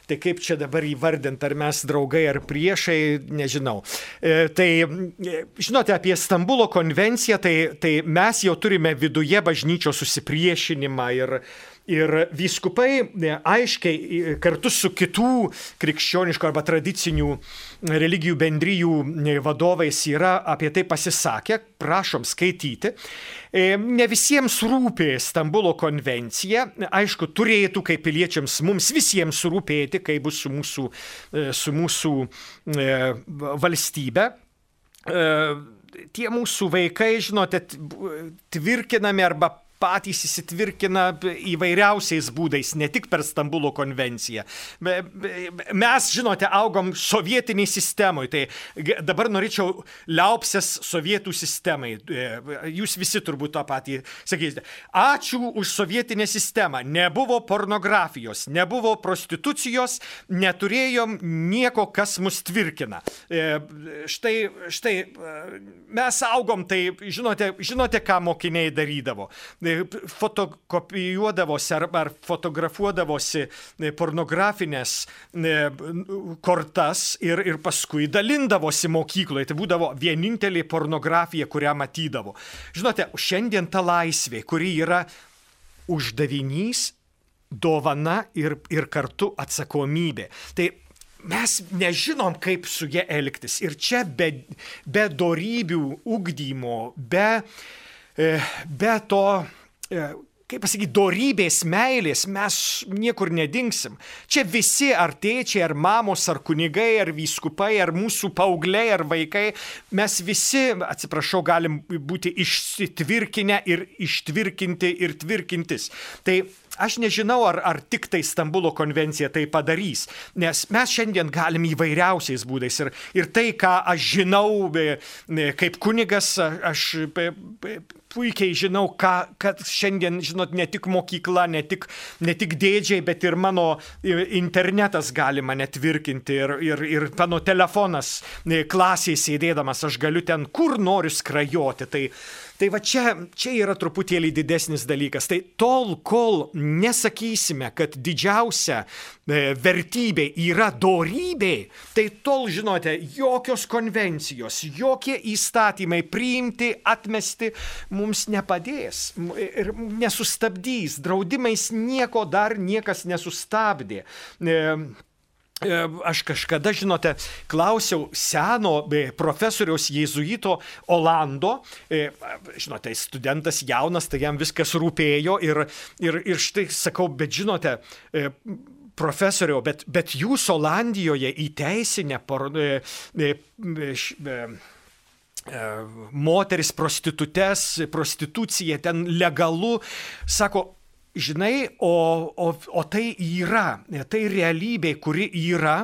tai kaip čia dabar įvardinti, ar mes draugai ar priešai, nežinau. E, tai e, žinote, apie Stambulo konvenciją, tai, tai mes jau turime viduje bažnyčios susipriešinimą ir, Ir vyskupai e, aiškiai e, kartu su kitų krikščioniškų arba tradicinių religijų bendryjų e, vadovais yra apie tai pasisakę, prašom skaityti. Ne visiems rūpė Stambulo konvencija, aišku, turėtų kaip piliečiams mums visiems rūpėti, kaip bus su mūsų, su mūsų valstybe tie mūsų vaikai, žinote, tvirkinami arba patys įsitvirkina įvairiausiais būdais, ne tik per Stambulo konvenciją. Mes, žinote, augom sovietiniai sistemoje, tai dabar norėčiau liaupsės sovietų sistemai. Jūs visi turbūt tą patį sakysite. Ačiū už sovietinę sistemą. Nebuvo pornografijos, nebuvo prostitucijos, neturėjom nieko, kas mus tvirkina. Štai, štai mes augom, tai žinote, žinote ką mokiniai darydavo fotokopijuodavosi ar, ar fotografuodavosi pornografinės kortas ir, ir paskui dalindavosi mokykloje. Tai būdavo vienintelė pornografija, kurią matydavo. Žinote, šiandien ta laisvė, kuri yra uždavinys, dovana ir, ir kartu atsakomybė. Tai mes nežinom, kaip su jie elgtis. Ir čia be, be dorybių ugdymo, be, E, be to, e, kaip pasakyti, dorybės, meilės mes niekur nedingsim. Čia visi ar tėčiai, ar mamos, ar kunigai, ar vyskupai, ar mūsų paaugliai, ar vaikai, mes visi, atsiprašau, galim būti išsitvirkinę ir ištvirkinti ir tvirkintis. Tai Aš nežinau, ar, ar tik tai Stambulo konvencija tai padarys, nes mes šiandien galim įvairiausiais būdais ir, ir tai, ką aš žinau kaip kunigas, aš puikiai žinau, ką, kad šiandien, žinot, ne tik mokykla, ne tik, ne tik dėdžiai, bet ir mano internetas gali mane tvirkinti ir, ir, ir mano telefonas klasėje sėdėdamas, aš galiu ten kur noriu skrajoti. Tai, Tai va čia, čia yra truputėlį didesnis dalykas. Tai tol, kol nesakysime, kad didžiausia e, vertybė yra dorybė, tai tol, žinote, jokios konvencijos, jokie įstatymai priimti, atmesti mums nepadės ir nesustabdys. Draudimais nieko dar niekas nesustabdė. E, aš kažkada, žinote, klausiau seno e, profesoriaus jėzuito Olando, e, žinote, studentas jaunas, tai jam viskas rūpėjo ir, ir, ir štai sakau, bet žinote, profesoriau, bet, bet jūs Olandijoje įteisinę por, e, e, e, moteris prostitutes, prostitucija ten legalu, sako, žinai, o, o, o tai yra, tai realybė, kuri yra.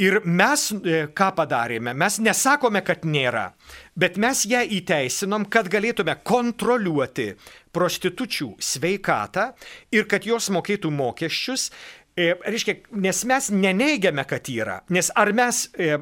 Ir mes e, ką padarėme? Mes nesakome, kad nėra, bet mes ją įteisinom, kad galėtume kontroliuoti prostitučių sveikatą ir kad jos mokėtų mokesčius e, reiškia, nes mes neneigiame, kad yra, nes ar mes e,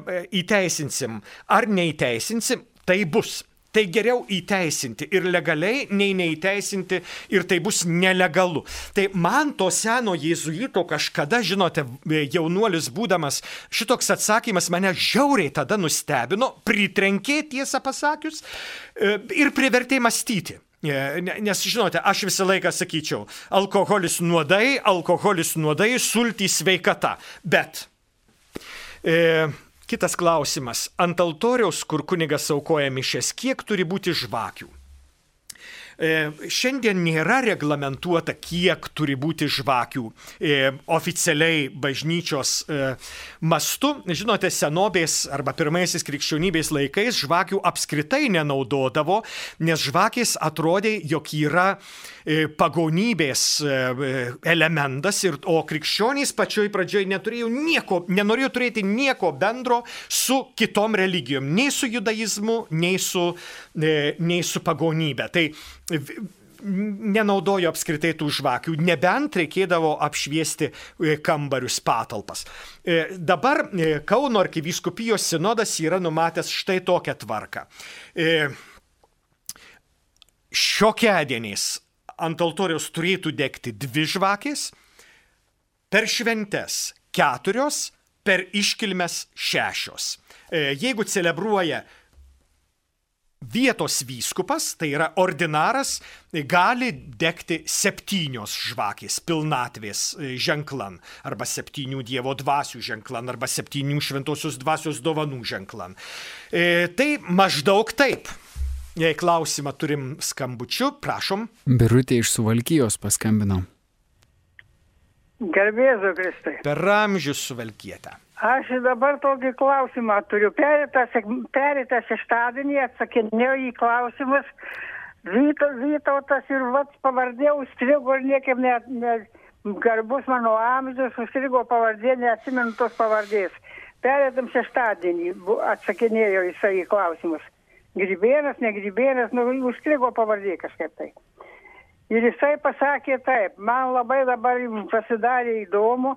įteisinsim, ar neįteisinsim, tai bus. Tai geriau įteisinti ir legaliai, nei neįteisinti ir tai bus nelegalu. Tai man to seno jėzuito kažkada, žinote, jaunuolis būdamas, šitoks atsakymas mane žiauriai tada nustebino, pritrenkė tiesą pasakius e, ir privertė mąstyti. E, nes, žinote, aš visą laiką sakyčiau, alkoholis nuodai, alkoholis nuodai, sultys sveikata. Bet e, Kitas klausimas. Ant altoriaus, kur kunigas aukoja mišes, kiek turi būti žvakių? E, šiandien nėra reglamentuota, kiek turi būti žvakių e, oficialiai bažnyčios e, mastu. Žinote, senobės arba pirmaisiais krikščionybės laikais žvakių apskritai nenaudodavo, nes žvakės atrodė, jog yra pagonybės elementas, ir, o krikščionys pačioj pradžioj neturėjo nieko, nenorėjo turėti nieko bendro su kitom religijom, nei su judaizmu, nei su, nei su pagonybė. Tai nenaudojo apskritai tų žvakių, nebent reikėdavo apšviesti e, kambarius patalpas. E, dabar e, Kauno arkivyskupijos sinodas yra numatęs štai tokią tvarką. šiokiadieniais ant altoriaus turėtų degti dvi žvakės, per šventes keturios, per iškilmes šešios. Jeigu celebruoja vietos vyskupas, tai yra ordinaras, gali degti septynios žvakės pilnatvės e, ženklan, arba septynių Dievo dvasių ženklan, arba septynių šventosios dvasios dovanų ženklan. E, tai maždaug taip. Jei klausimą turim skambučiu, prašom. Birutė iš Suvalkyjos paskambino. Gerbėzu Kristai. Per amžius suvalkietę. Aš dabar tokį klausimą turiu. Pereitą, sek- pereitą šeštadienį atsakinėjau į klausimus. Vyto, Vytautas ir vats pavardė užstrigo ir niekiek net ne, garbus mano amžius užstrigo pavardė, neatsimenu tos pavardės. Pereitam šeštadienį bu- atsakinėjau į klausimus. Grybėnas, negrybėnas, nu, užstrigo pavardė kažkaip tai. Ir jisai pasakė taip, man labai dabar pasidarė įdomu,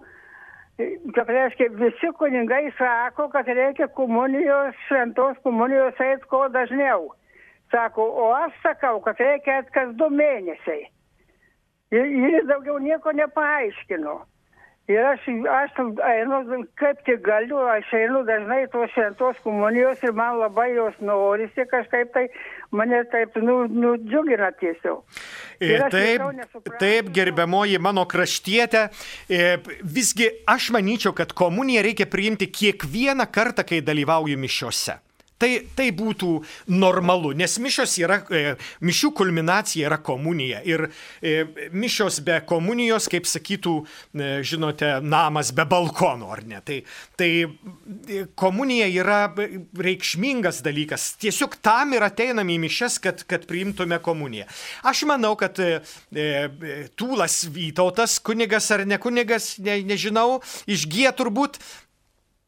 kad reiškia visi kuningai sako, kad reikia komunijos, šventos komunijos eiti kuo dažniau. Sako, o aš sakau, kad reikia kas du mėnesiai. Ir, ir daugiau nieko nepaaiškino. Ir aš, aš einu, kaip tik galiu, aš einu dažnai tos šventos komunijos ir man labai jos norisi kažkaip tai, mane taip nu, nudžiugina tiesiog. E, Taip, taip, gerbiamoji mano kraštietė. E, Visgi aš manyčiau, kad komuniją reikia priimti kiekvieną kartą, kai dalyvauju mišiuose. Tai, tai būtų normalu, nes mišios yra, e, mišių kulminacija yra komunija. Ir e, mišios be komunijos, kaip sakytų, e, žinote, namas be balkono, ar ne? Tai, tai komunija yra reikšmingas dalykas. Tiesiog tam ir ateiname į mišes, kad, kad priimtume komuniją. Aš manau, kad e, Tūlas Vytautas, kunigas ar ne kunigas, ne, nežinau, išgyja turbūt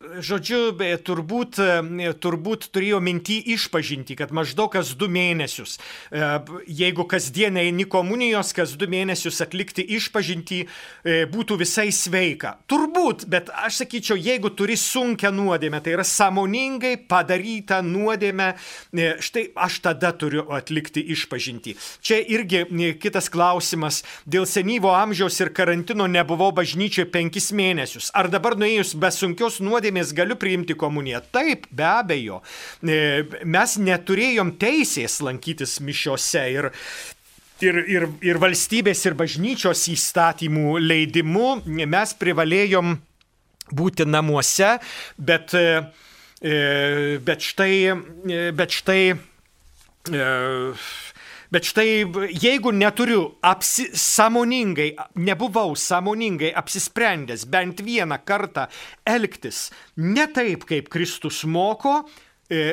Žodžiu, turbūt, e, turbūt turėjo minti išpažinti, kad maždaug kas du mėnesius, e, jeigu kasdien eini komunijos, kas du mėnesius atlikti išpažinti, e, būtų visai sveika. Turbūt, bet aš sakyčiau, jeigu turi sunkę nuodėmę, tai yra samoningai padaryta nuodėmė, štai aš tada turiu atlikti išpažinti. Čia irgi kitas klausimas. Dėl senyvo amžiaus ir karantino nebuvau bažnyčioje penkis mėnesius. Ar dabar nuėjus be sunkios nuodėmės galiu priimti komuniją? Taip, be abejo. E, Mes neturėjom teisės lankytis mišiose ir ir, ir, ir valstybės ir bažnyčios įstatymų leidimu mes privalėjom būti namuose, bet, e, e, bet štai, bet štai Bet štai, jeigu neturiu apsi, samoningai, nebuvau samoningai apsisprendęs bent vieną kartą elgtis ne taip, kaip Kristus moko,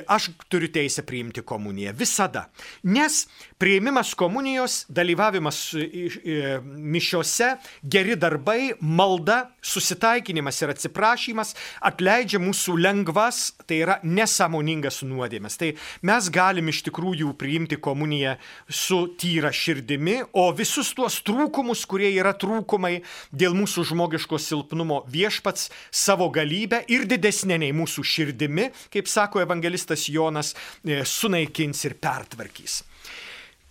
aš turiu teisę priimti komuniją. Visada. Nes priimimas komunijos, dalyvavimas e, e, mišiose, geri darbai, malda, susitaikinimas ir atsiprašymas atleidžia mūsų lengvas, tai yra nesąmoningas nuodėmės. Tai mes galim iš tikrųjų priimti komuniją su tyra širdimi, o visus tuos trūkumus, kurie yra trūkumai dėl mūsų žmogiško silpnumo viešpats savo galybę ir didesnė nei mūsų širdimi, kaip sako evangelistas Jonas, e, sunaikins ir pertvarkys.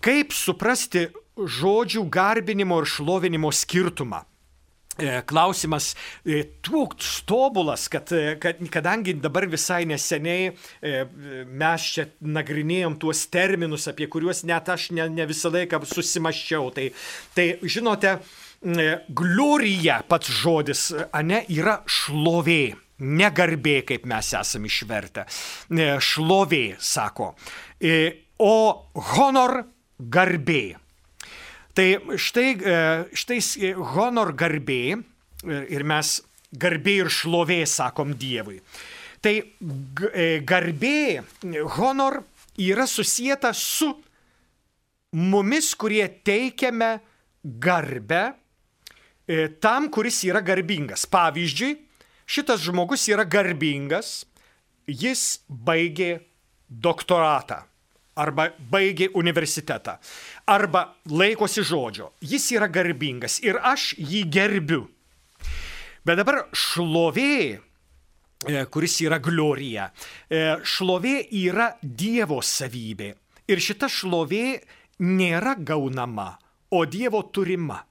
Kaip suprasti žodžių garbinimo ir šlovinimo skirtumą? E, Klausimas e, toks tobulas, kad, kad kadangi dabar visai neseniai mes čia nagrinėjom tuos terminus, apie kuriuos net aš ne, ne visą laiką susimaščiau, tai, tai žinote, glorija pats žodis, ane, yra šlovė. Negarbė, kaip mes esame išvertę. E, Šlovė, sako. E, O honor garbė. Tai štai, e, štai honor garbė ir mes garbė ir šlovė sakom Dievui. Tai garbė, honor yra susijęta su mumis, kurie teikiame garbę tam, kuris yra garbingas. Pavyzdžiui, šitas žmogus yra garbingas, jis baigė doktoratą arba baigė universitetą arba laikosi žodžio. Jis yra garbingas ir aš jį gerbiu. Bet dabar šlovė, e, kuris yra glorija, e, šlovė yra Dievo savybė. Ir šita šlovė nėra gaunama, o Dievo turima.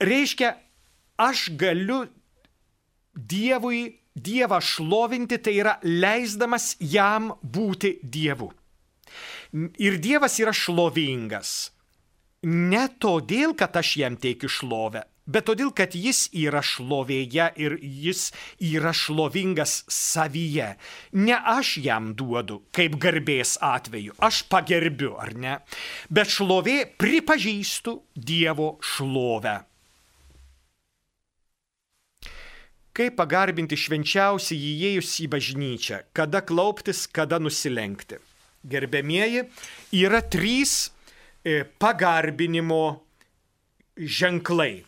Reiškia, aš galiu Dievui, Dievą šlovinti, tai yra leisdamas jam būti Dievu. Ir Dievas yra šlovingas. Ne todėl, kad aš jam teikiu šlovę, bet todėl, kad jis yra šlovėje ir jis yra šlovingas savyje. Ne aš jam duodu, kaip garbės atveju, aš pagerbiu, ar ne, bet šlovė pripažįstu Dievo šlovę. Kaip pagarbinti švenčiausiai įėjus į bažnyčią, kada klauptis, kada nusilenkti. Gerbėmieji, yra trys e, pagarbinimo ženklai.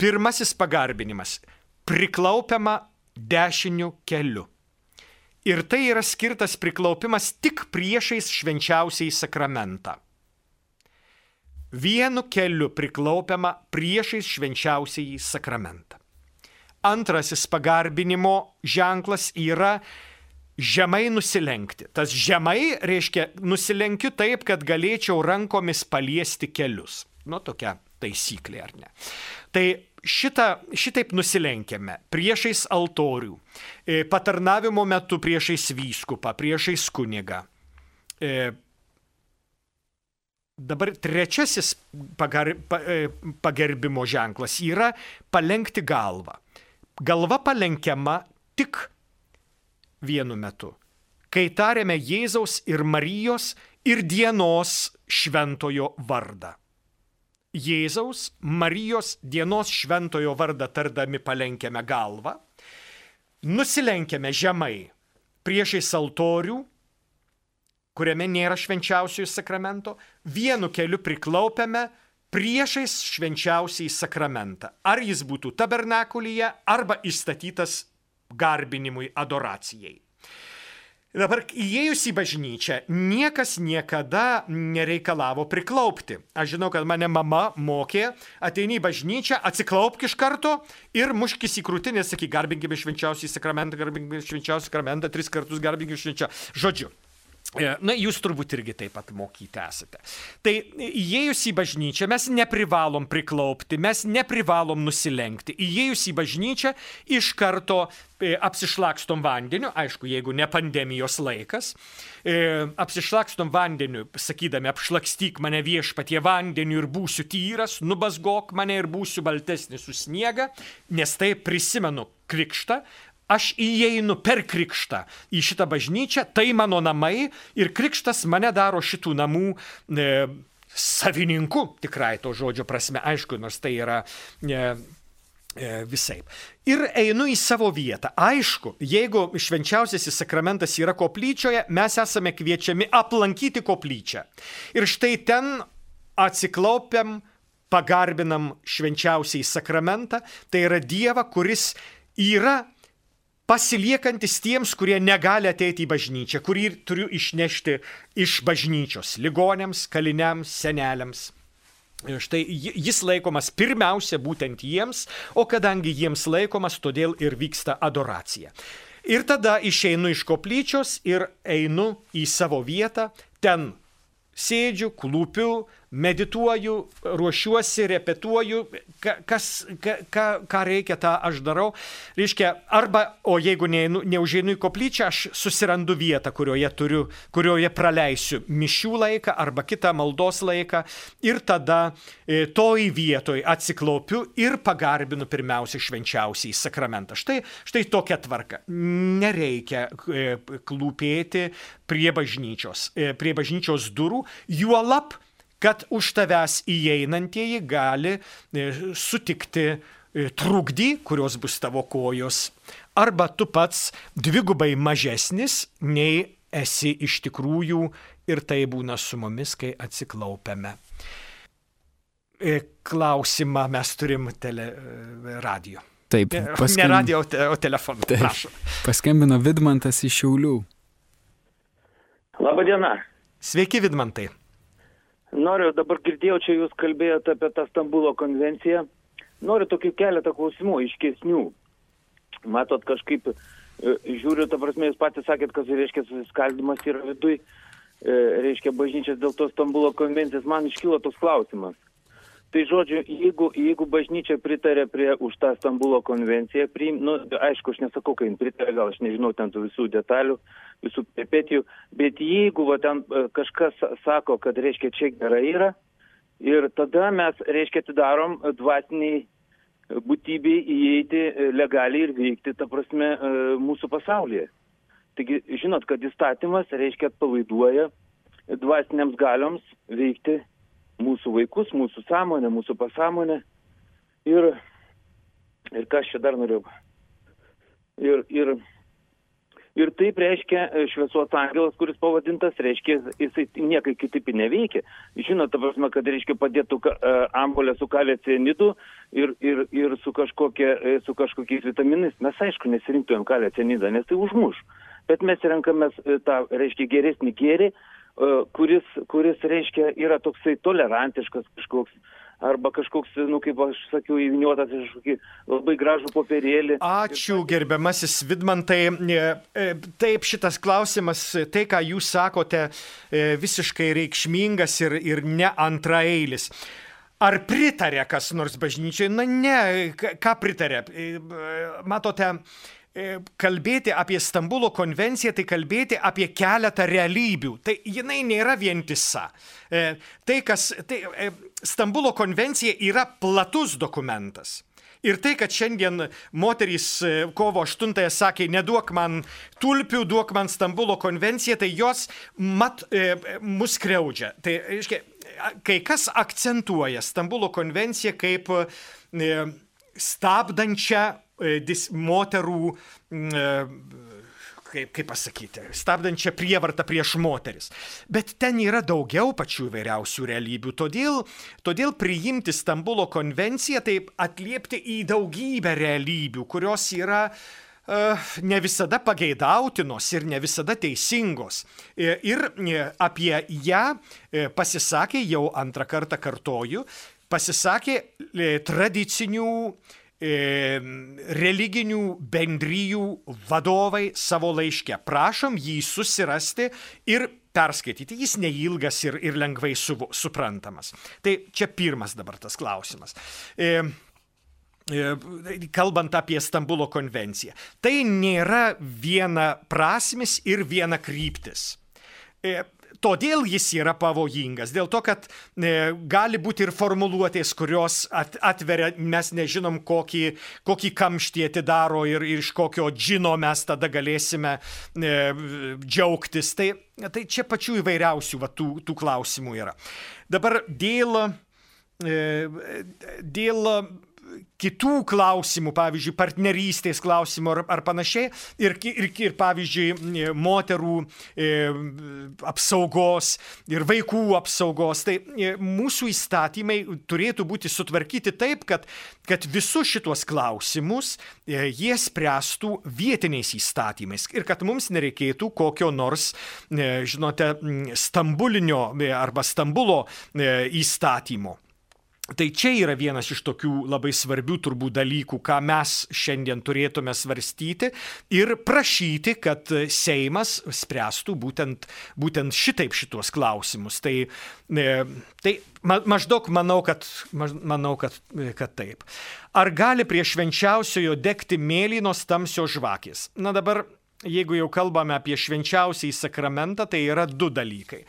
Pirmasis pagarbinimas - priklaupiama dešiniu keliu. Ir tai yra skirtas priklaupimas tik priešais švenčiausiai sakramentą. Vienu keliu priklaupiama priešais švenčiausiai sakramentą. Antrasis pagarbinimo ženklas yra žemai nusilenkti. Tas žemai reiškia nusilenkiu taip, kad galėčiau rankomis paliesti kelius. Nu, tokia taisyklė, ar ne? Tai šitą, šitaip nusilenkėme priešais altorių, e, patarnavimo metu priešais vyskupą, priešais kunigą. E, dabar trečiasis pagar, pa, e, pagerbimo ženklas yra palenkti galvą. Galva palenkiama tik vienu metu, kai tariame Jėzaus ir Marijos ir dienos šventojo vardą. Jėzaus, Marijos dienos šventojo vardą tardami palenkiame galvą, nusilenkiame žemai priešais altorių, kuriame nėra švenčiausiojo sakramento, vienu keliu priklaupiame priešais švenčiausiai sakramentą. Ar jis būtų tabernakulyje, arba įstatytas garbinimui, adoracijai. Dabar įėjus į bažnyčią, niekas niekada nereikalavo priklaupti. Aš žinau, kad mane mama mokė, ateini į bažnyčią, atsiklaupk iš karto ir muškis į krūtinę, sakyk, garbinkime švenčiausiai sakramentą, garbinkime švenčiausiai sakramentą, tris kartus garbinkime švenčiausiai. Žodžiu, na, jūs turbūt irgi taip pat mokyti esate. Tai įėjus į bažnyčią mes neprivalom priklaupti, mes neprivalom nusilenkti. Įėjus į bažnyčią iš karto e, apsišlakstom vandeniu, aišku, jeigu ne pandemijos laikas, e, apsišlakstom vandeniu, sakydami, apšlakstyk mane viešpatie vandeniu ir būsiu tyras, nubasgok mane ir būsiu baltesnis už sniegą, nes tai prisimenu krikštą, aš įeinu per krikštą į šitą bažnyčią, tai mano namai ir krikštas mane daro šitų namų e, savininku, tikrai to žodžio prasme, aišku, nors tai yra e, e, visai. Ir einu į savo vietą. Aišku, jeigu švenčiausiasis sakramentas yra koplyčioje, mes esame kviečiami aplankyti koplyčią. Ir štai ten atsiklaupiam, pagarbinam švenčiausiai sakramentą, tai yra Dievą, kuris yra pasiliekantis tiems, kurie negali ateiti į bažnyčią, kurį turiu išnešti iš bažnyčios - ligonėms, kaliniams, seneliams. Štai jis laikomas pirmiausia būtent jiems, o kadangi jiems laikomas, todėl ir vyksta adoracija. Ir tada išeinu iš koplyčios ir einu į savo vietą, ten sėdžiu, klūpiu, medituoju, ruošiuosi, repetuoju, kas, ka, ka, ką reikia, tą aš darau. Reiškia, arba, o jeigu neinu, neužeinu į koplyčią, aš susirandu vietą, kurioje turiu, kurioje praleisiu mišių laiką arba kitą maldos laiką ir tada e, toj vietoj atsiklaupiu ir pagarbinu pirmiausia švenčiausiai sakramentą. Štai, štai tokia tvarka. Nereikia e, klūpėti prie bažnyčios, e, prie bažnyčios durų, juolap, kad už tavęs įeinantieji gali e, sutikti e, trukdį, kurios bus tavo kojos, arba tu pats dvigubai mažesnis nei esi iš tikrųjų ir tai būna su mumis, kai atsiklaupiame. E, klausimą mes turim tele, radio. Taip, paskambino. Ne radio, o telefonu. Taip, prašom. Paskambino Vidmantas iš Šiaulių. Labadiena. Sveiki, Vidmantai. Noriu, dabar girdėjau, čia jūs kalbėjote apie tą Stambulo konvenciją. Noriu tokių keletą klausimų, iškesnių. Matot, kažkaip e, žiūriu, ta prasme, jūs patys sakėt, kas reiškia susiskaldimas yra vidui. reiškia, bažnyčias dėl tos Stambulo konvencijos, man iškilo toks klausimas. Tai žodžiu, jeigu, jeigu bažnyčia pritarė prie už tą Stambulo konvenciją, priim, nu, aišku, aš nesakau, kai jin pritarė, gal aš nežinau ten tų visų detalių, visų peripetijų, bet jeigu va, ten e, kažkas sako, kad, reiškia, čia gerai yra, ir tada mes, reiškia, atidarom dvasiniai būtybei įeiti e, legaliai ir veikti, ta prasme, e, mūsų pasaulyje. Taigi, žinot, kad įstatymas, reiškia, atpalaiduoja dvasiniams galioms veikti mūsų vaikus, mūsų sąmonę, mūsų pasąmonę. Ir, ir ką aš čia dar norėjau. Ir, ir, ir taip reiškia e, šviesos angelas, kuris pavadintas, reiškia, jisai niekai kitaip neveikia. Žinot, ta prasme, kad reiškia padėtų uh, ambolę su kalė cianidu ir, ir, ir su, kažkokie, e, su kažkokiais vitaminais. Mes aišku nesirinktumėm kalę cianidą, nes tai užmuš. Bet mes renkamės tą, reiškia, geresnį gėrį, E, kuris, kuris reiškia yra toksai tolerantiškas kažkoks. Arba kažkoks, nu, kaip aš sakiau, įviniuotas iš kažkokį labai gražų popierėlį. Ačiū, gerbiamasis Vidmantai. E, e, taip, šitas klausimas, tai, ką jūs sakote, visiškai reikšmingas ir, ir ne antraeilis. Ar pritarė kas nors bažnyčiai? Na ne, ką pritarė? Matote, E, kalbėti apie Stambulo konvenciją, tai kalbėti apie keletą realybių. Tai jinai nėra vientisa. E, tai, kas, tai, e, Stambulo konvencija yra platus dokumentas. Ir tai, kad šiandien moterys kovo 8-ąją sakė, neduok man tulpių, duok man Stambulo konvenciją, tai jos mat e, mus kreudžia. Tai, reiškia, kai kas akcentuoja Stambulo konvenciją kaip e, stabdančią E, dis, moterų e, kaip, kaip pasakyti, stabdančią prievartą prieš moteris. Bet ten yra daugiau pačių įvairiausių realybių. Todėl, todėl priimti Stambulo konvenciją, tai atliepti į daugybę realybių, kurios yra uh, ne visada pageidautinos ir ne visada teisingos. Ir apie ją pasisakė, jau antrą kartą kartoju, pasisakė tradicinių religinių bendryjų vadovai savo laiške. Prašom jį susirasti ir perskaityti. Jis neilgas ir, ir lengvai su, suprantamas. Tai čia pirmas dabar tas klausimas. E, kalbant apie Stambulo konvenciją. Tai nėra viena prasmis ir viena kryptis. Todėl jis yra pavojingas, dėl to, kad e, gali būti ir formuluotės, kurios at, atveria, mes nežinom, kokį, kokį kamštį atidaro ir, ir iš kokio džino mes tada galėsime e, džiaugtis. Tai, tai čia pačių įvairiausių va, tų, tų klausimų yra. Dabar dėl, e, dėl kitų klausimų, pavyzdžiui, partnerystės klausimų ar, ar panašiai, ir, ir, ir pavyzdžiui, moterų e, apsaugos ir vaikų apsaugos, tai e, mūsų įstatymai turėtų būti sutvarkyti taip, kad, kad visus šituos klausimus e, jie spręstų vietiniais įstatymais. Ir kad mums nereikėtų kokio nors, e, žinote, stambulinio e, arba stambulo e, įstatymo. Tai čia yra vienas iš tokių labai svarbių turbūt dalykų, ką mes šiandien turėtume svarstyti ir prašyti, kad Seimas spręstų būtent, būtent šitaip šituos klausimus. Tai, e, tai ma, maždaug manau, kad, manau kad, kad taip. Ar gali prie švenčiausiojo degti mėlynos tamsios žvakės? Na dabar, jeigu jau kalbame apie švenčiausiai sakramentą, tai yra du dalykai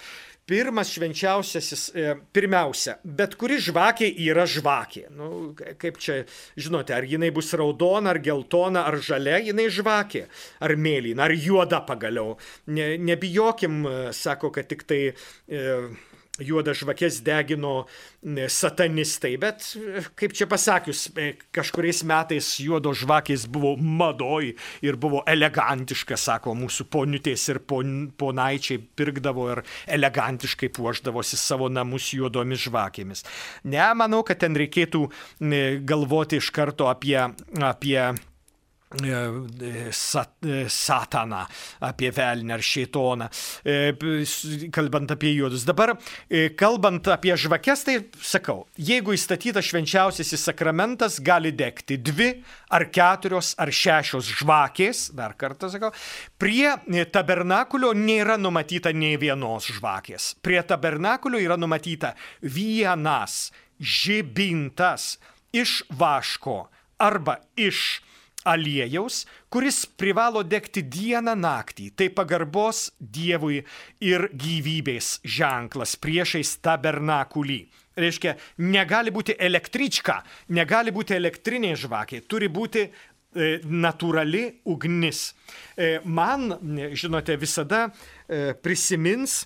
pirmas švenčiausiasis, e, pirmiausia, bet kuri žvakė yra žvakė. Nu, kaip čia, žinote, ar jinai bus raudona, ar geltona, ar žalia, jinai žvakė, ar mėlyna, ar juoda pagaliau. Ne, nebijokim, e, sako, kad tik tai... E, juodas žvakes degino satanistai, bet, kaip čia pasakius, e, kažkuriais metais juodos žvakės buvo madoj ir buvo elegantiška, sako mūsų poniutės ir pon, ponaičiai pirkdavo ir elegantiškai puoždavosi savo namus juodomis žvakėmis. Ne, manau, kad ten reikėtų galvoti iš karto apie, apie sat, sataną, apie velnę ar šeitoną, kalbant apie juodus. Dabar, kalbant apie žvakes, tai sakau, jeigu įstatytas švenčiausiasis sakramentas, gali degti dvi ar keturios ar šešios žvakės, dar kartą sakau, prie tabernakulio nėra numatyta nei vienos žvakės. Prie tabernakulio yra numatyta vienas žibintas iš vaško arba iš aliejaus, kuris privalo degti dieną naktį. Tai pagarbos Dievui ir gyvybės ženklas priešais tabernakulį. Reiškia, negali būti električka, negali būti elektrinė žvakė, turi būti e, natūrali ugnis. E, man, žinote, visada e, prisimins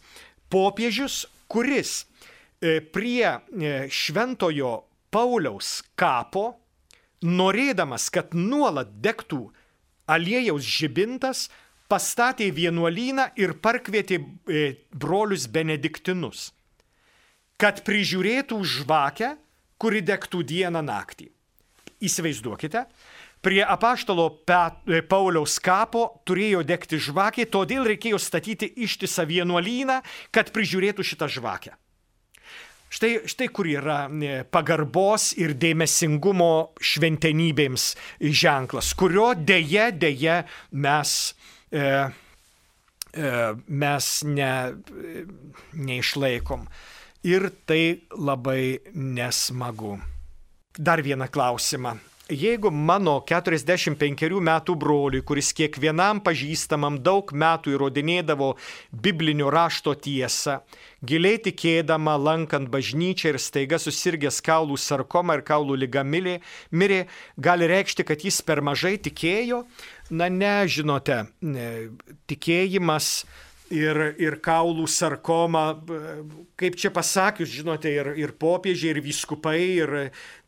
popiežius, kuris prie šventojo Pauliaus kapo norėdamas, kad nuolat degtų aliejaus žibintas, pastatė vienuolyną ir parkvietė e, brolius benediktinus, kad prižiūrėtų žvakę, kuri degtų dieną naktį. Įsivaizduokite, prie apaštalo e, Pauliaus kapo turėjo degti žvakė, todėl reikėjo statyti ištisą vienuolyną, kad prižiūrėtų šitą žvakę. Štai, štai kur yra e, pagarbos ir dėmesingumo šventenybėms ženklas, kurio dėje, dėje mes, e, e, mes ne, neišlaikom. Ir tai labai nesmagu. Dar vieną klausimą. Jeigu mano 45 metų broliui, kuris kiekvienam pažįstamam daug metų įrodinėdavo biblinio rašto tiesą, giliai tikėdama, lankant bažnyčią ir staiga susirgęs kaulų sarkoma ir kaulų lyga mirė, gali reikšti, kad jis per mažai tikėjo? Na ne, žinote, tikėjimas ir, ir kaulų sarkoma, kaip čia pasakius, žinote, ir, ir popiežiai, ir vyskupai, ir,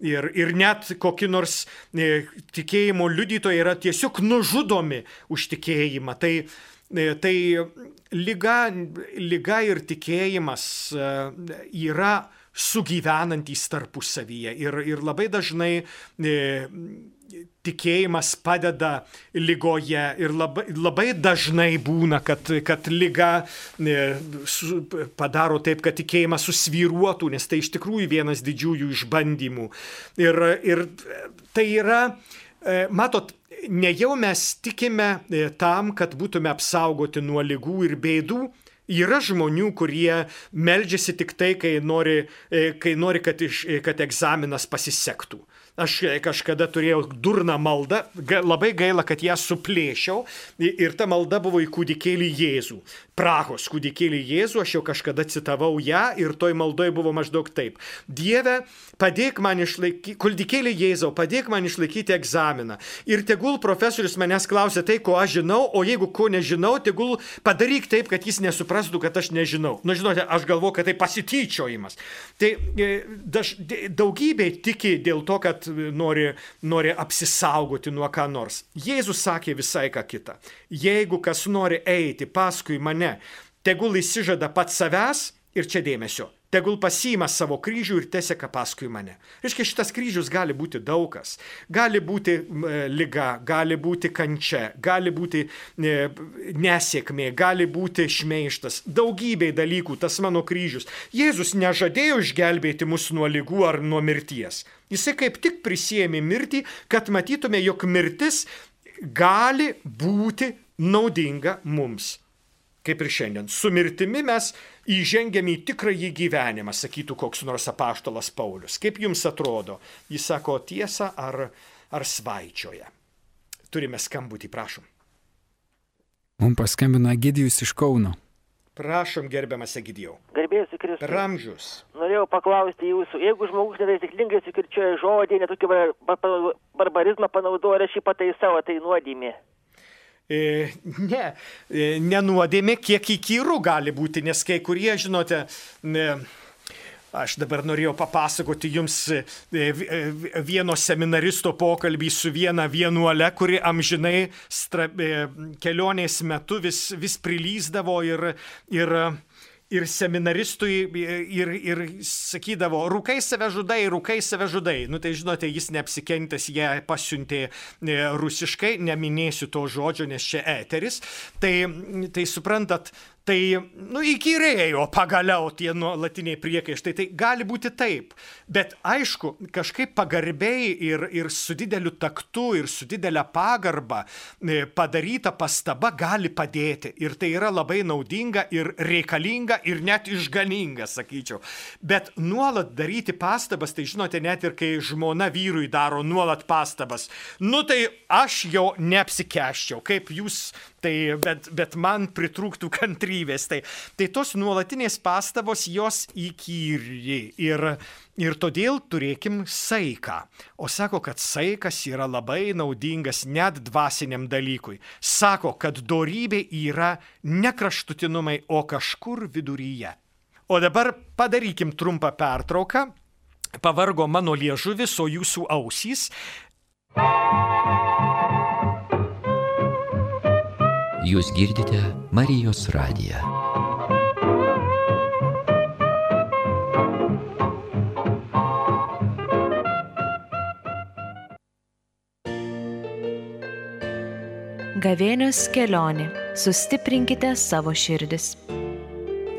ir, ir net kokie nors e, tikėjimo liudytojai yra tiesiog nužudomi už tikėjimą. Tai, e, tai lyga, lyga ir tikėjimas e, yra sugyvenantys tarpusavyje ir, ir labai dažnai tikėjimas padeda lygoje ir labai, labai dažnai būna, kad, kad lyga e, padaro taip, kad tikėjimas susvyruotų, nes tai iš tikrųjų vienas didžiųjų išbandymų. Ir, ir tai yra, e, matot, ne jau mes tikime e, tam, kad būtume apsaugoti nuo lygų ir bėdų, Yra žmonių, kurie meldžiasi tik tai, kai nori, kai nori kad, iš, kad egzaminas pasisektų. Aš kažkada turėjau durną maldą, labai gaila, kad ją suplėšiau ir ta malda buvo į kūdikėlį Jėzų. Prahos kūdikėlį Jėzų, aš jau kažkada citavau ją ir toj maldoje buvo maždaug taip. Dieve, padėk man išlaikyti, kūdikėlį Jėzau, padėk man išlaikyti egzaminą. Ir tegul profesorius manęs klausia tai, ko aš žinau, o jeigu ko nežinau, tegul padaryk taip, kad jis nesuprastų, kad aš nežinau. Na, nu, žinote, aš galvoju, kad tai pasityčiojimas. Tai e, daž, daugybė tiki dėl to, kad nori, nori apsisaugoti nuo ką nors. Jėzus sakė visai ką kitą. Jeigu kas nori eiti paskui mane, tegul įsižada pats savęs ir čia dėmesio tegul pasiima savo kryžių ir teseka paskui mane. Reiškia, šitas kryžius gali būti daugas. Gali būti e, lyga, gali būti kančia, gali būti e, nesėkmė, gali būti šmeištas. Daugybė dalykų tas mano kryžius. Jėzus nežadėjo išgelbėti mus nuo lygų ar nuo mirties. Jisai kaip tik prisėmė mirtį, kad matytume, jog mirtis gali būti naudinga mums kaip ir šiandien. Su mirtimi mes įžengiame į tikrąjį gyvenimą, sakytų koks nors apaštalas Paulius. Kaip jums atrodo? Jis sako tiesą ar, ar svaičioje? Turime skambutį, prašom. Mums paskambino Egidijus iš Kauno. Prašom, gerbiamas Egidijau. Garbėsiu Kristus. Ramžius. Norėjau paklausti jūsų, jeigu žmogus netaisyklingai sukirčioja žodį, netokį barbarizmą panaudoja ir aš jį pataisau, tai nuodėmė. E, ne, e, nenuodėmė, kiek įkyrų gali būti, nes kai kurie, žinote, Aš dabar norėjau papasakoti jums e, vieno seminaristo pokalbį su viena vienuole, kuri amžinai stra, kelionės metu vis, vis prilyzdavo ir, ir, ir seminaristui ir, ir sakydavo, rūkai save žudai, rūkai save žudai. Nu tai žinote, jis neapsikentęs, jie pasiuntė e, rusiškai, neminėsiu to žodžio, nes čia eteris. Tai, tai suprantat, Tai, nu, įkyrėjo pagaliau tie nuolatiniai priekaištai. Tai gali būti taip. Bet aišku, kažkaip pagarbiai ir, ir su dideliu taktu ir su didelė pagarba e, padaryta pastaba gali padėti. Ir tai yra labai naudinga ir reikalinga ir net išganinga, sakyčiau. Bet nuolat daryti pastabas, tai žinote, net ir kai žmona vyrui daro nuolat pastabas, nu tai aš jau neapsikeščiau, kaip jūs tai bet, bet man pritrūktų kantrybės. Tai, tai tos nuolatinės pastabos jos įkyri ir, ir todėl turėkim saiką. O sako, kad saikas yra labai naudingas net dvasiniam dalykui. Sako, kad dorybė yra ne kraštutinumai, o kažkur viduryje. O dabar padarykim trumpą pertrauką. Pavargo mano liežuvis, o jūsų ausys. Jūs girdite Marijos radiją. Gavėnios kelionė. Sustiprinkite savo širdis.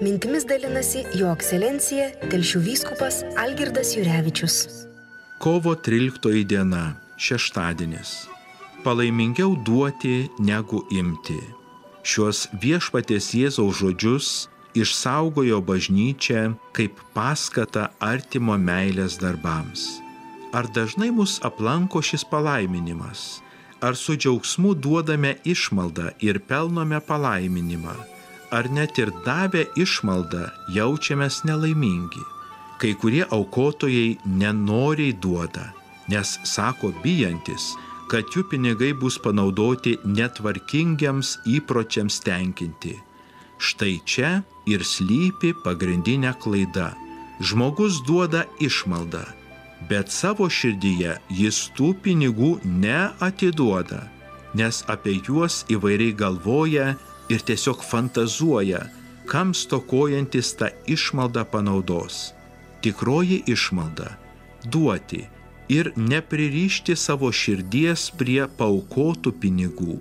Mintimis dalinasi Jo ekscelencija Telšių vyskupas Algirdas Jurevičius. Kovo 13 diena - šeštadienis palaimingiau duoti negu imti. Šios viešpatės Jėzaus žodžius išsaugojo bažnyčia kaip paskata artimo meilės darbams. Ar dažnai mus aplanko šis palaiminimas? Ar su džiaugsmu duodame išmaldą ir pelnome palaiminimą? Ar net ir davę išmaldą jaučiamės nelaimingi? Kai kurie aukotojai nenoriai duoda, nes sako bijantis, kad jų pinigai bus panaudoti netvarkingiams įpročiams tenkinti. Štai čia ir slypi pagrindinė klaida. Žmogus duoda išmaldą, bet savo širdyje jis tų pinigų neatiduoda, nes apie juos įvairiai galvoja ir tiesiog fantazuoja, kam stokojantis tą išmaldą panaudos. Tikroji išmalda - duoti ir nepririšti savo širdies prie paukotų pinigų.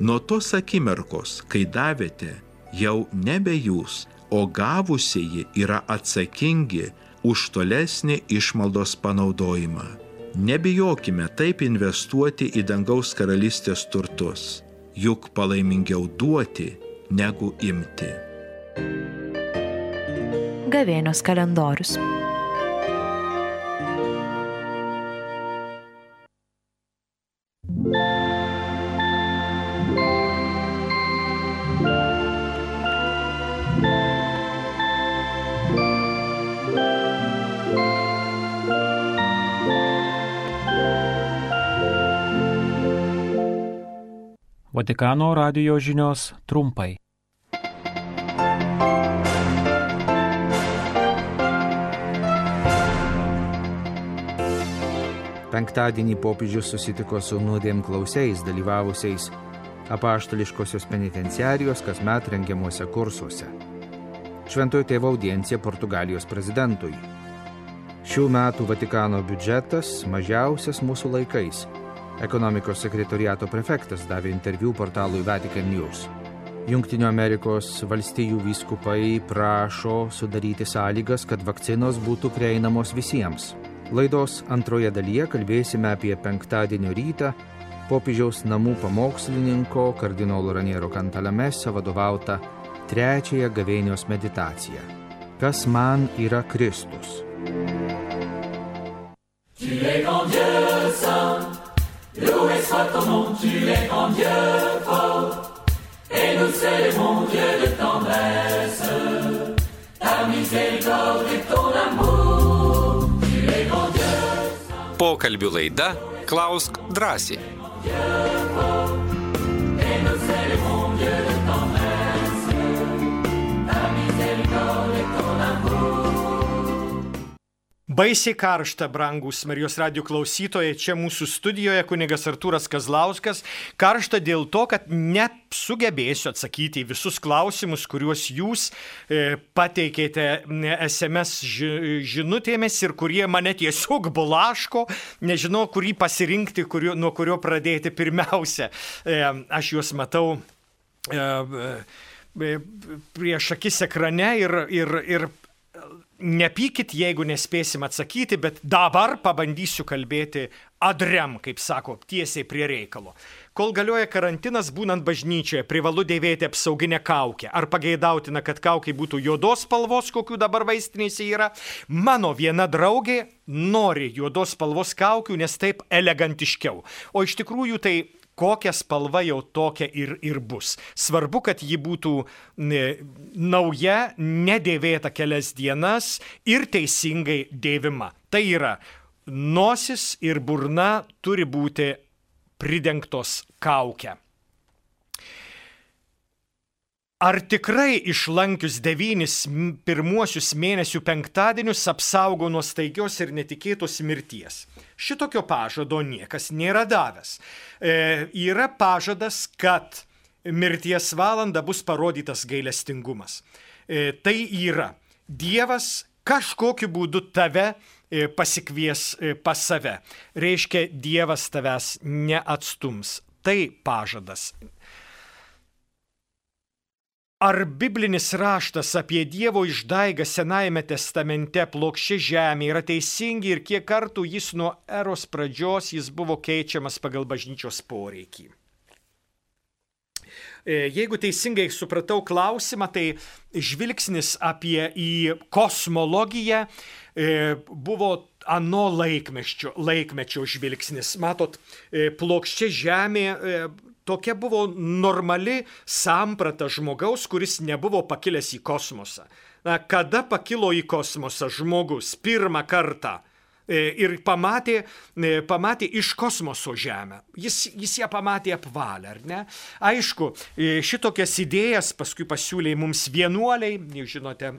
Nuo tos akimirkos, kai davėte, jau nebe jūs, o gavusieji yra atsakingi už tolesnį išmaldos panaudojimą. Nebijokime taip investuoti į dangaus karalystės turtus, juk palaimingiau duoti negu imti. Gavėnios kalendorius. Vatikano radio žinios trumpai. Penktadienį popiežius susitiko su nuodėm klausiais dalyvavusiais apaštališkosios penitenciarijos kasmet rengiamuose kursuose. Šventojo tėvo audiencija Portugalijos prezidentui. Šių metų Vatikano biudžetas mažiausias mūsų laikais Ekonomikos sekretoriato prefektas davė interviu portalui Vatican News. Junktinių Amerikos valstijų vyskupai prašo sudaryti sąlygas, kad vakcinos būtų prieinamos visiems. Laidos antroje dalyje kalbėsime apie penktadienio rytą popiežiaus namų pamokslininko kardinolo Raniero Kantalamesa vadovautą trečiąją gavėnios meditaciją. Kas man yra Kristus? Tu es grand Dieu saint. Loué soit ton nom, tu es grand Dieu fort, et nous célébrons Dieu de tendresse, ta miséricorde et ton Pokalbių laida Klausk drąsiai. Baisiai karšta, brangus Marijos radio klausytojai, čia mūsų studijoje kunigas Artūras Kazlauskas. Karšta dėl to, kad nesugebėsiu atsakyti į visus klausimus, kuriuos jūs e, pateikėte SMS ži žinutėmis ir kurie mane tiesiog bulaško, nežinau, kurį pasirinkti, kurio, nuo kurio pradėti pirmiausia. E, aš juos matau. E, e, prieš akis ekrane ir, ir, ir nepykit, jeigu nespėsim atsakyti, bet dabar pabandysiu kalbėti adrem, kaip sako, tiesiai prie reikalo. Kol galioja karantinas, būnant bažnyčioje, privalu dėvėti apsauginę kaukę. Ar pageidautina, kad kaukai būtų juodos spalvos, kokių dabar vaistinėse yra? Mano viena draugė nori juodos spalvos kaukių, nes taip elegantiškiau. O iš tikrųjų tai kokia spalva jau tokia ir, ir bus. Svarbu, kad ji būtų nauja, nedėvėta kelias dienas ir teisingai dėvima. Tai yra, nosis ir burna turi būti pridengtos kaukę. Ar tikrai išlankius devynis pirmuosius mėnesių penktadienius apsaugo nuo staigios ir netikėtos mirties? Šitokio pažado niekas nėra davęs. E, yra pažadas, kad mirties valanda bus parodytas gailestingumas. E, tai yra, Dievas kažkokiu būdu tave e, pasikvies e, pas save. Reiškia, Dievas tavęs neatstums. Tai pažadas. Ar biblinis raštas apie Dievo išdaigą Senajame testamente plokščia žemė yra teisingi ir kiek kartų jis nuo eros pradžios jis buvo keičiamas pagal bažnyčios poreikį? E, jeigu teisingai supratau klausimą, tai žvilgsnis apie į kosmologiją e, buvo ano laikmečio, laikmečio žvilgsnis. Matot, e, plokščia žemė tokia buvo normali samprata žmogaus, kuris nebuvo pakilęs į kosmosą. Na, kada pakilo į kosmosą žmogus pirmą kartą? E, ir pamatė, e, pamatė iš kosmoso Žemę. Jis, jis ją pamatė apvalę, ar ne? Aišku, e, šitokias idėjas paskui pasiūlė mums vienuoliai, žinote,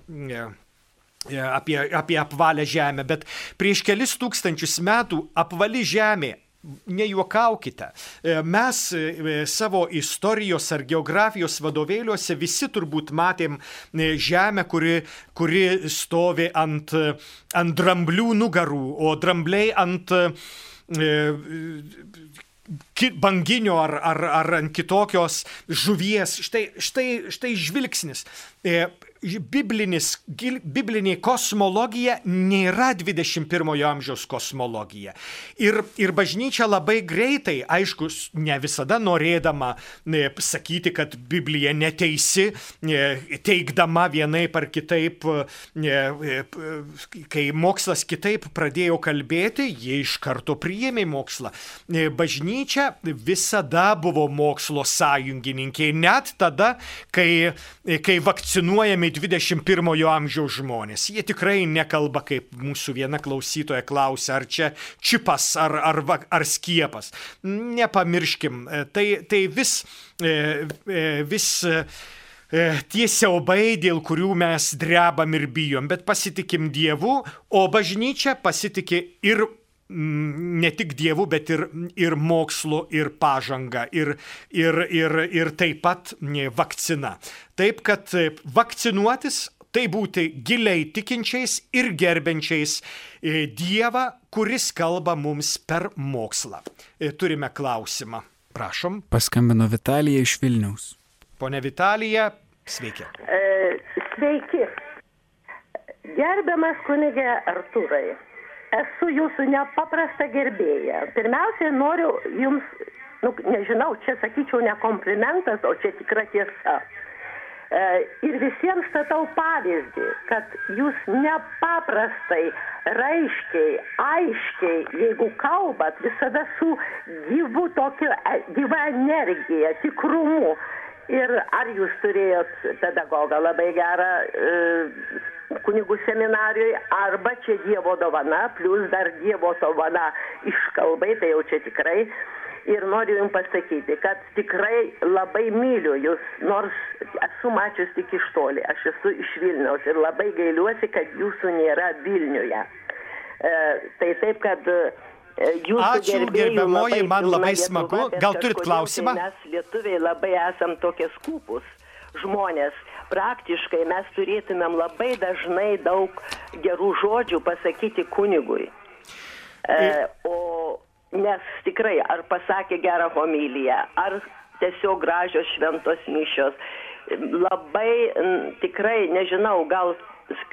apie, apie apvalę Žemę, bet prieš kelis tūkstančius metų apvali Žemė Nejuokaukite. E, mes e, savo istorijos ar geografijos vadovėliuose visi turbūt matėm e, žemę, kuri, kuri stovi ant, ant dramblių nugarų, o drambliai ant banginio ar, ar, ar ant kitokios žuvies. Štai, štai, štai žvilgsnis biblinis, biblinė kosmologija nėra 21 amžiaus kosmologija. Ir, ir bažnyčia labai greitai, aišku, ne visada norėdama ne, sakyti, kad Biblija neteisi, ne, teikdama vienaip ar kitaip, ne, kai mokslas kitaip pradėjo kalbėti, jie iš karto priėmė mokslą. Bažnyčia visada buvo mokslo sąjungininkė, net tada, kai, kai vakcinuojami 21 amžiaus žmonės. Jie tikrai nekalba, kaip mūsų viena klausytoja klausia, ar čia čipas, ar, ar, ar skiepas. Nepamirškim, e, tai, tai vis, e, e, vis tie siaubai, dėl kurių mes drebam ir bijom, bet pasitikim Dievu, o bažnyčia pasitikė ir ne tik Dievu, bet ir, ir mokslu, ir pažanga, ir, ir, ir, ir taip pat vakcina. Taip, kad vakcinuotis tai būti giliai tikinčiais ir gerbiančiais e, Dievą, kuris kalba mums per mokslą. E, turime klausimą. Prašom. Paskambino Vitalija iš Vilniaus. Pone Vitalija, sveiki. E, sveiki. Gerbiamas kunigė Artūrai esu jūsų nepaprasta gerbėja. Pirmiausiai noriu jums, nu, nežinau, čia sakyčiau ne komplimentas, o čia tikra tiesa. E, ir visiems statau pavyzdį, kad jūs nepaprastai, raiškiai, aiškiai, jeigu kalbat, visada su gyvu tokiu, e, gyva energija, tikrumu. Ir ar jūs turėjot pedagogą labai gerą e, kunigų seminarijoje, arba čia Dievo dovana, plus dar Dievo dovana iškalbai, tai jau čia tikrai. Ir noriu Jums pasakyti, kad tikrai labai myliu Jūs, nors esu mačius tik iš toli, aš esu iš Vilniaus ir labai gailiuosi, kad Jūsų nėra Vilniuje. Tai taip, kad e, jūsų Ačiū, gerbiamoji, labai man labai Lietuva, smagu. bet Gal turit klausimą? tai Mes lietuviai labai esam tokie skupus žmonės. Praktiškai mes turėtumėm labai dažnai daug gerų žodžių pasakyti kunigui. E, o nes tikrai, ar pasakė gerą homiliją, ar tiesiog gražios šventos mišios. Labai tikrai nežinau, gal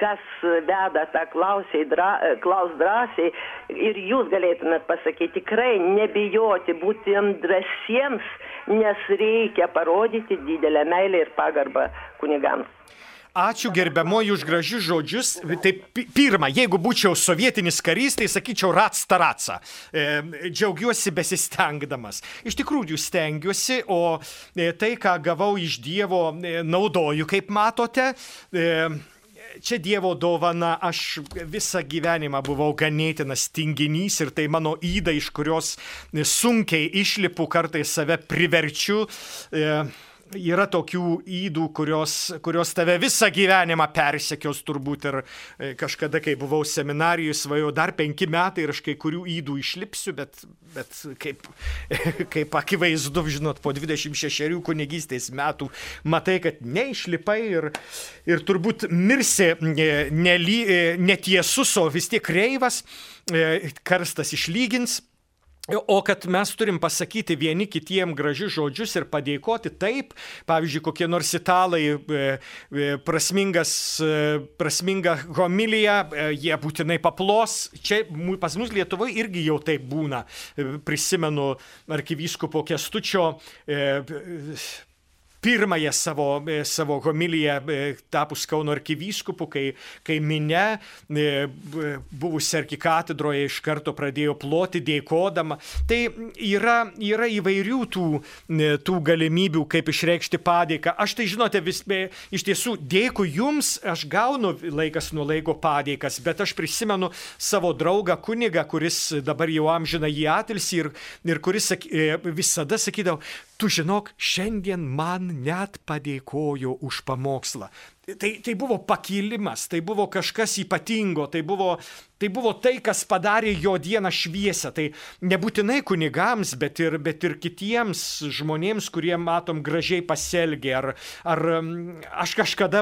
kas veda tą klausiai, dra, klaus drąsiai ir jūs galėtumėt pasakyti, tikrai nebijoti, būti drąsiems, nes reikia parodyti didelę meilę ir pagarbą kunigams. Ačiū gerbiamoji už gražius žodžius. Tai pi- pirma, jeigu būčiau sovietinis karys, tai sakyčiau rats taratsa. E, džiaugiuosi besistengdamas. Iš tikrųjų stengiuosi, o e, tai, ką gavau iš Dievo, e, naudoju, kaip matote. E, Čia Dievo dovana, aš visą gyvenimą buvau ganėtinas tinginys ir tai mano įda, iš kurios sunkiai išlipu, kartais save priverčiu. E, yra tokių įdų, kurios, kurios tave visą gyvenimą persekios turbūt ir e, kažkada, kai buvau seminarijoje, svajojau dar penki metai ir aš kai kurių įdų išlipsiu, bet, bet kaip, kaip akivaizdu, žinot, po 26 kunigystės metų matai, kad neišlipai ir, ir turbūt mirsi e, nely, e, netiesus, o vis tiek kreivas, karstas išlygins. O kad mes turim pasakyti vieni kitiem gražius žodžius ir padėkoti taip, pavyzdžiui, kokie nors italai e, e, prasmingas, e, prasminga homilija, jie būtinai paplos. Čia pas mus Lietuvoje irgi jau taip būna. Prisimenu arkivyskupo Kestučio pirmąją savo, e, savo homiliją e, tapus Kauno arkivyskupu, kai, kai minė buvusi arkikatedroje iš karto pradėjo ploti dėkodama. Tai yra, yra įvairių tų, e, tų galimybių, kaip išreikšti padėką. Aš tai žinote, vis, iš tiesų dėkui jums, aš gaunu laikas nuo laiko padėkas, bet aš prisimenu savo draugą kunigą, kuris dabar jau amžina į atilsį ir, ir kuris sak- e, visada sakydavo, tu žinok, šiandien man net padėkojo už pamokslą. Tai, tai buvo pakilimas, tai buvo kažkas ypatingo, tai buvo, tai buvo tai, kas padarė jo dieną šviesę. Tai nebūtinai kunigams, bet ir, bet ir kitiems žmonėms, kurie matom gražiai pasielgė. Ar, ar aš kažkada,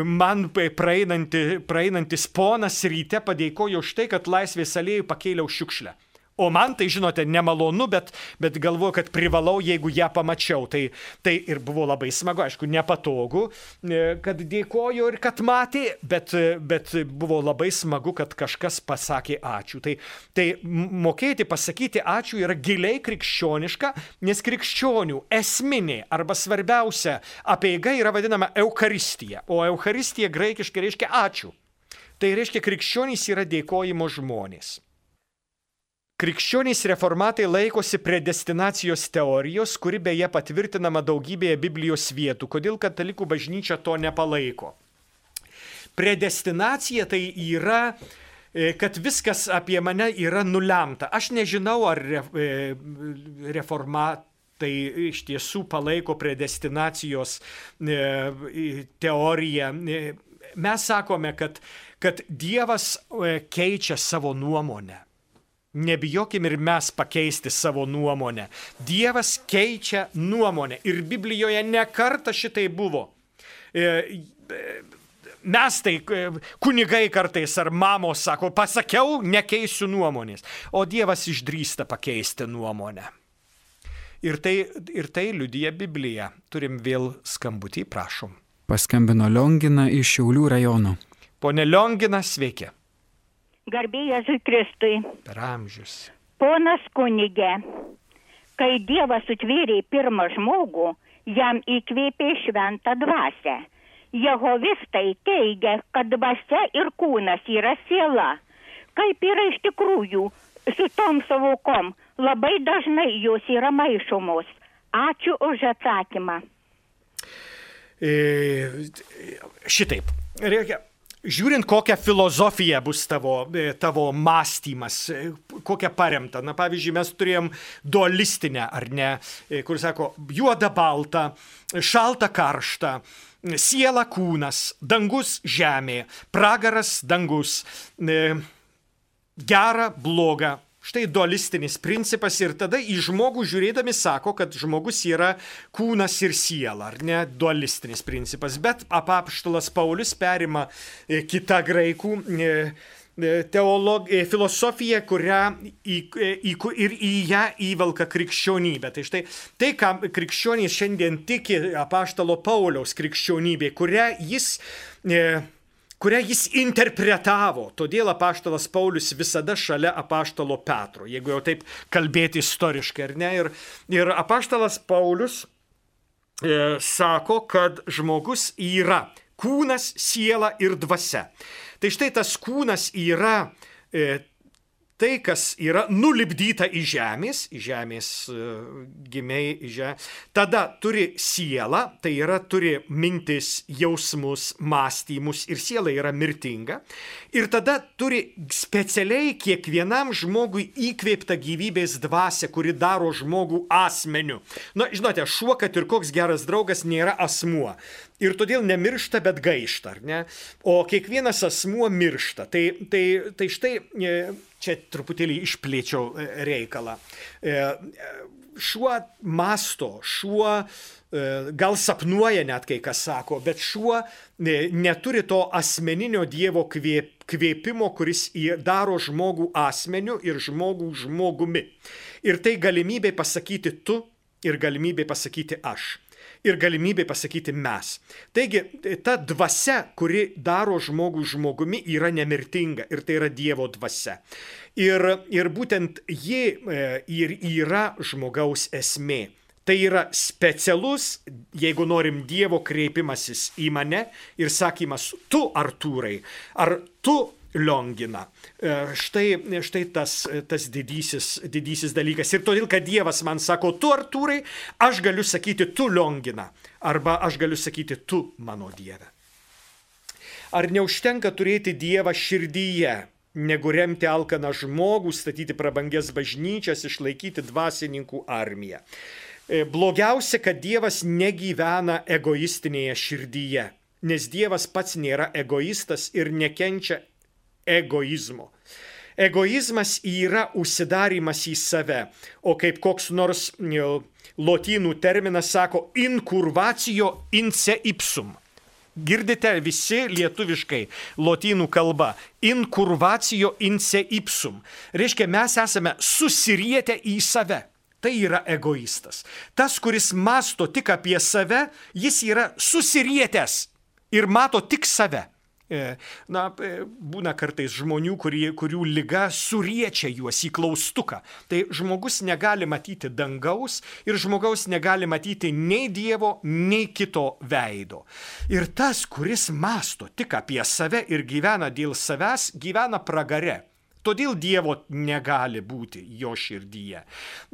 man praeinanti, praeinantis ponas ryte padėkojo už tai, kad laisvės alėjų pakėliau šiukšlę. O man tai, žinote, nemalonu, bet, bet galvoju, kad privalau, jeigu ją pamačiau. Tai, tai ir buvo labai smagu, aišku, nepatogu, e, kad dėkojo ir kad matė, bet, bet buvo labai smagu, kad kažkas pasakė ačiū. Tai, tai mokėti pasakyti ačiū yra giliai krikščioniška, nes krikščionių esminė arba svarbiausia apieiga yra vadinama Eucharistija. O Eucharistija graikiškai reiškia ačiū. Tai reiškia krikščionys yra dėkojimo žmonės. Krikščionys reformatai laikosi predestinacijos teorijos, kuri beje patvirtinama daugybėje Biblijos vietų. Kodėl katalikų bažnyčia to nepalaiko? Predestinacija tai yra, e, kad viskas apie mane yra nulemta. Aš nežinau, ar e, reformatai iš tiesų palaiko predestinacijos e, teoriją. Mes sakome, kad, kad Dievas keičia savo nuomonę. Nebijokim ir mes pakeisti savo nuomonę. Dievas keičia nuomonę. Ir Biblijoje nekarta šitai buvo. E, e, Mes tai e, kunigai kartais ar mamos sako, pasakiau, nekeisiu nuomonės. O Dievas išdrįsta pakeisti nuomonę. Ir tai, ir tai liudyja Biblija. Turim vėl skambutį, prašom. Paskambino Liongina iš Šiaulių rajono. Pone Liongina, sveiki. Garbėjai Kristui. Per amžius. Ponas kunigė, kai Dievas sutvėrė pirmą žmogų, jam įkvėpė šventą dvasę. Jehovistai teigia, kad dvasia ir kūnas yra siela. Kaip yra iš tikrųjų su tom savokom, labai dažnai jos yra maišomos. Ačiū už atsakymą. E, šitaip. Reikia. Žiūrint, kokią filosofiją bus tavo, e, tavo mąstymas, e, kokią paremta. Na, pavyzdžiui, mes turėjom dualistinę, ar ne, e, kur sako, juoda balta, šalta karšta, siela kūnas, dangus žemė, pragaras dangus. Gera, bloga. Štai dualistinis principas ir tada į žmogų žiūrėdami sako, kad žmogus yra kūnas ir siela, ar ne dualistinis principas. Bet apapštalas Paulius perima e, kitą graikų e, e, teolog, filosofiją, kurią į, į, ir į ją įvelka krikščionybė. Tai štai tai, ką krikščionys šiandien tiki apaštalo Pauliaus krikščionybė, kurią jis e, kurią jis interpretavo. Todėl apaštalas Paulius visada šalia apaštalo Petro, jeigu jau taip kalbėti istoriškai, ar ne. Ir, ir apaštalas Paulius e, sako, kad žmogus yra kūnas, siela ir dvasia. Tai štai tas kūnas yra e, tai, kas yra nulipdyta į žemės, į žemės e, gimiai, į žemės, tada turi sielą, tai yra turi mintis, jausmus, mąstymus ir siela yra mirtinga. Ir tada turi specialiai kiekvienam žmogui įkvėptą gyvybės dvasę, kuri daro žmogų asmeniu. Na, žinote, šuo, kad ir koks geras draugas, nėra asmuo ir todėl nemiršta, bet gaišta, ar ne? O kiekvienas asmuo miršta. Tai, tai, tai štai e, čia truputėlį išplėčiau e, reikalą. E, šuo masto, šuo gal sapnuoja net kai kas sako, bet šuo neturi to asmeninio Dievo kvėpimo, kuris daro žmogų asmeniu ir žmogų žmogumi. Ir tai galimybė pasakyti tu ir galimybė pasakyti aš ir galimybė pasakyti mes. Taigi, ta dvasia, kuri daro žmogų žmogumi, yra nemirtinga ir tai yra Dievo dvasia. Ir, ir būtent ji e, ir yra žmogaus esmė. Tai yra specialus, jeigu norim Dievo kreipimasis į mane ir sakymas, tu Artūrai, ar tu Liongina. E, štai, štai tas, tas didysis, didysis dalykas. Ir todėl, kad Dievas man sako, tu Artūrai, aš galiu sakyti, tu Liongina. Arba aš galiu sakyti, tu mano Dieve. Ar neužtenka turėti Dievą širdyje, negu remti alkaną žmogų, statyti prabangės bažnyčias, išlaikyti dvasininkų armiją? E, blogiausia, kad Dievas negyvena egoistinėje širdyje, nes Dievas pats nėra egoistas ir nekenčia egoizmo. Egoizmas yra užsidarimas į save, o kaip koks nors lotynų terminas sako incurvacijo inse ipsum. Girdite visi lietuviškai lotynų kalba. Incurvacijo inse ipsum. Reiškia, mes esame susirietę į save. Tai yra egoistas. Tas, kuris masto tik apie save, jis yra susirietęs ir mato tik save. E, na, e, būna kartais žmonių, kurie, kurių lyga suriečia juos į klaustuką. Tai žmogus negali matyti dangaus ir žmogaus negali matyti nei Dievo, nei kito veido. Ir tas, kuris masto tik apie save ir gyvena dėl savęs, gyvena pragare. Todėl Dievo negali būti jo širdyje.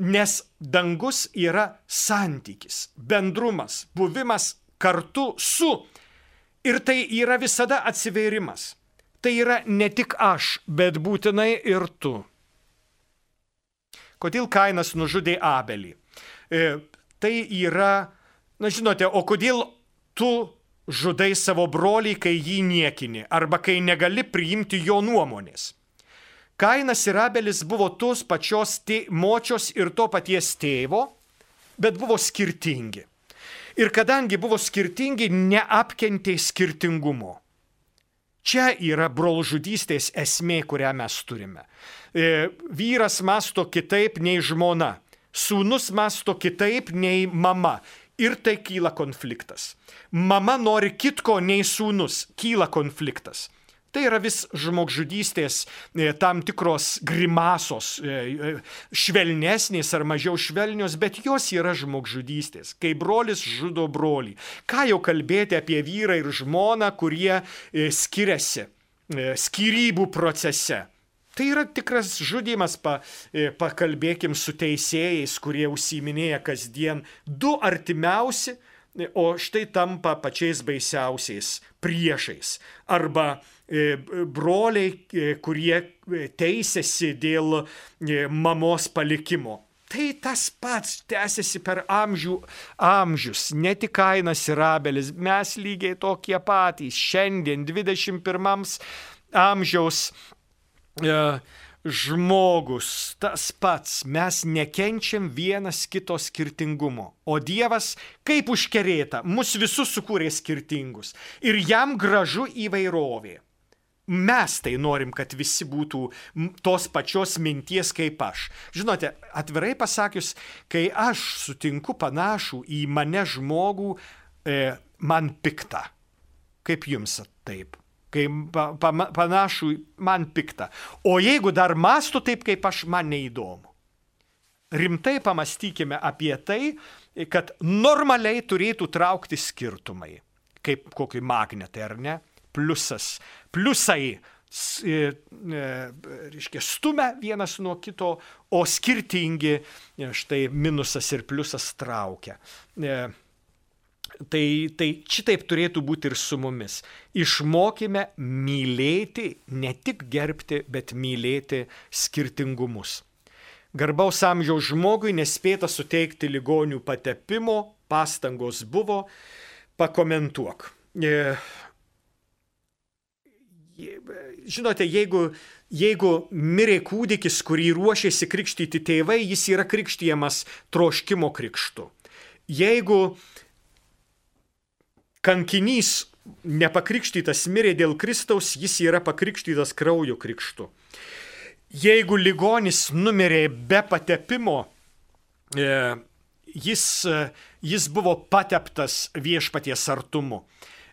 Nes dangus yra santykis, bendrumas, buvimas kartu su Ir tai yra visada atsivėrimas. Tai yra ne tik aš, bet būtinai ir tu. Kodėl Kainas nužudė Abelį? E, tai yra, na žinote, o kodėl tu žudai savo brolį, kai jį niekini, arba kai negali priimti jo nuomonės? Kainas ir Abelis buvo tos pačios tė, močios ir to paties tėvo, bet buvo skirtingi. Ir kadangi buvo skirtingi, neapkentė skirtingumo. Čia yra brolžudystės esmė, kurią mes turime. E, vyras masto kitaip nei žmona, sūnus masto kitaip nei mama. Ir tai kyla konfliktas. Mama nori kitko nei sūnus, kyla konfliktas. Tai yra vis žmogžudystės e, tam tikros grimasos, e, e, švelnesnės ar mažiau švelnios, bet jos yra žmogžudystės, kai brolis žudo brolį. Ką jau kalbėti apie vyrą ir žmoną, kurie skiriasi skirybų procese. Tai yra tikras žudimas, pa, pakalbėkim su teisėjais, kurie užsiminėja kasdien, du artimiausi, o štai tampa pačiais baisiausiais priešais. Arba E, broliai, e, kurie e, teisėsi dėl mamos palikimo. Tai tas pats tęsiasi per amžių amžius, ne tik Kainas ir Abelis, mes lygiai tokie patys. Šiandien 21 amžiaus e, žmogus, tas pats, mes nekenčiam vienas kito skirtingumo. O Dievas, kaip užkerėta, mus visus sukūrė skirtingus. Ir jam gražu įvairovė. Mes tai norim, kad visi būtų tos pačios minties kaip aš. Žinote, atvirai pasakius, kai aš sutinku panašų į mane žmogų, e, man pikta. Kaip jums taip? Kai pa, pa, panašų man piktą. O jeigu dar mastu taip, kaip aš, man neįdomu. Rimtai pamastykime apie tai, kad normaliai turėtų traukti skirtumai, kaip kokį magnetą, ar ne? Pliusas, pliusai, e, e, reiškia, stumia vienas nuo kito, o skirtingi, e, štai minusas ir pliusas traukia. Tai, tai šitaip turėtų būti ir su mumis. Išmokime mylėti, ne tik gerbti, bet mylėti skirtingumus. Garbaus amžiaus žmogui nespėta suteikti ligonių patepimo, pastangos buvo, pakomentuok. E, žinote, jeigu, jeigu mirė kūdikis, kurį ruošėsi krikštyti tėvai, jis yra krikštijamas troškimo krikštu. Jeigu kankinys nepakrikštytas mirė dėl Kristaus, jis yra pakrikštytas kraujo krikštu. Jeigu ligonis numirė be patepimo, e, jis, e, jis buvo pateptas viešpaties artumu.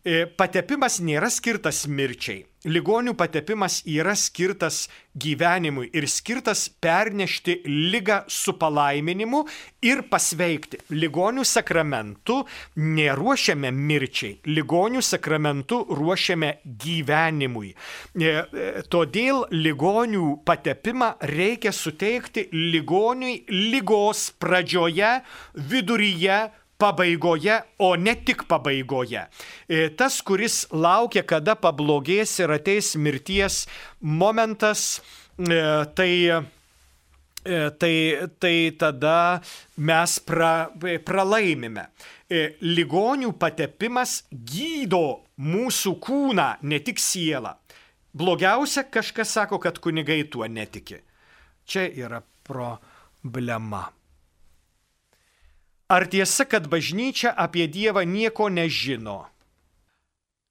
E, patepimas nėra skirtas mirčiai. Ligonių patepimas yra skirtas gyvenimui ir skirtas pernešti lygą su palaiminimu ir pasveikti. Ligonių sakramentu neruošiame mirčiai, ligonių sakramentu ruošiame gyvenimui. E, e, todėl ligonių patepimą reikia suteikti ligoniui lygos pradžioje, viduryje, pabaigoje, o ne tik pabaigoje. E, tas, kuris laukia, kada pablogės ir ateis mirties momentas, e, tai e, tai, tai tada mes pra, pralaimime. Ligonių patepimas gydo mūsų kūną, ne tik sielą. Blogiausia, kažkas sako, kad kunigai tuo netiki. Čia yra problema. Ar tiesa, kad bažnyčia apie Dievą nieko nežino?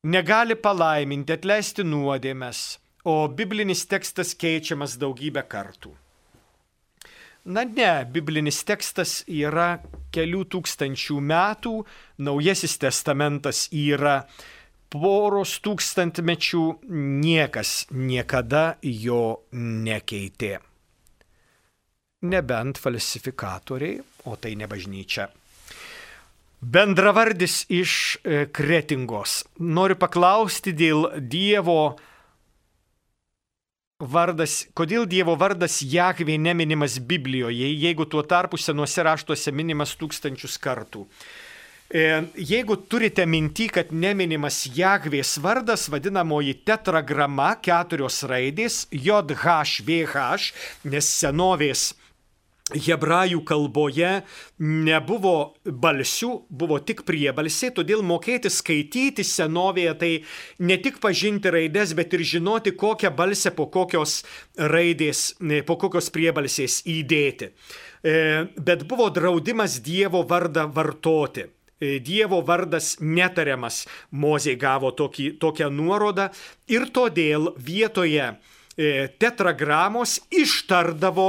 Negali palaiminti, atleisti nuodėmes, o biblinis tekstas keičiamas daugybę kartų. Na ne, biblinis tekstas yra kelių tūkstančių metų, Naujasis testamentas yra poros tūkstantmečių, niekas niekada jo nekeitė nebent falsifikatoriai, o tai ne bažnyčia. Bendravardis iš e, Kretingos. Noriu paklausti dėl Dievo vardas, kodėl Dievo vardas Jahvė neminimas Biblijoje, jeigu tuo tarpu senuose raštuose minimas tūkstančius kartų. E, jeigu turite minti, kad neminimas Jahvės vardas, vadinamoji tetragrama, keturios raidės, JHVH, nes senovės hebrajų kalboje nebuvo balsių, buvo tik priebalsiai, todėl mokėti skaityti senovėje tai ne tik pažinti raides, bet ir žinoti, kokią balsę po kokios raidės, po kokios priebalsės įdėti. E, bet buvo draudimas Dievo vardą vartoti. E, Dievo vardas netariamas, Mozė gavo tokį, tokią nuorodą ir todėl vietoje e, tetragramos ištardavo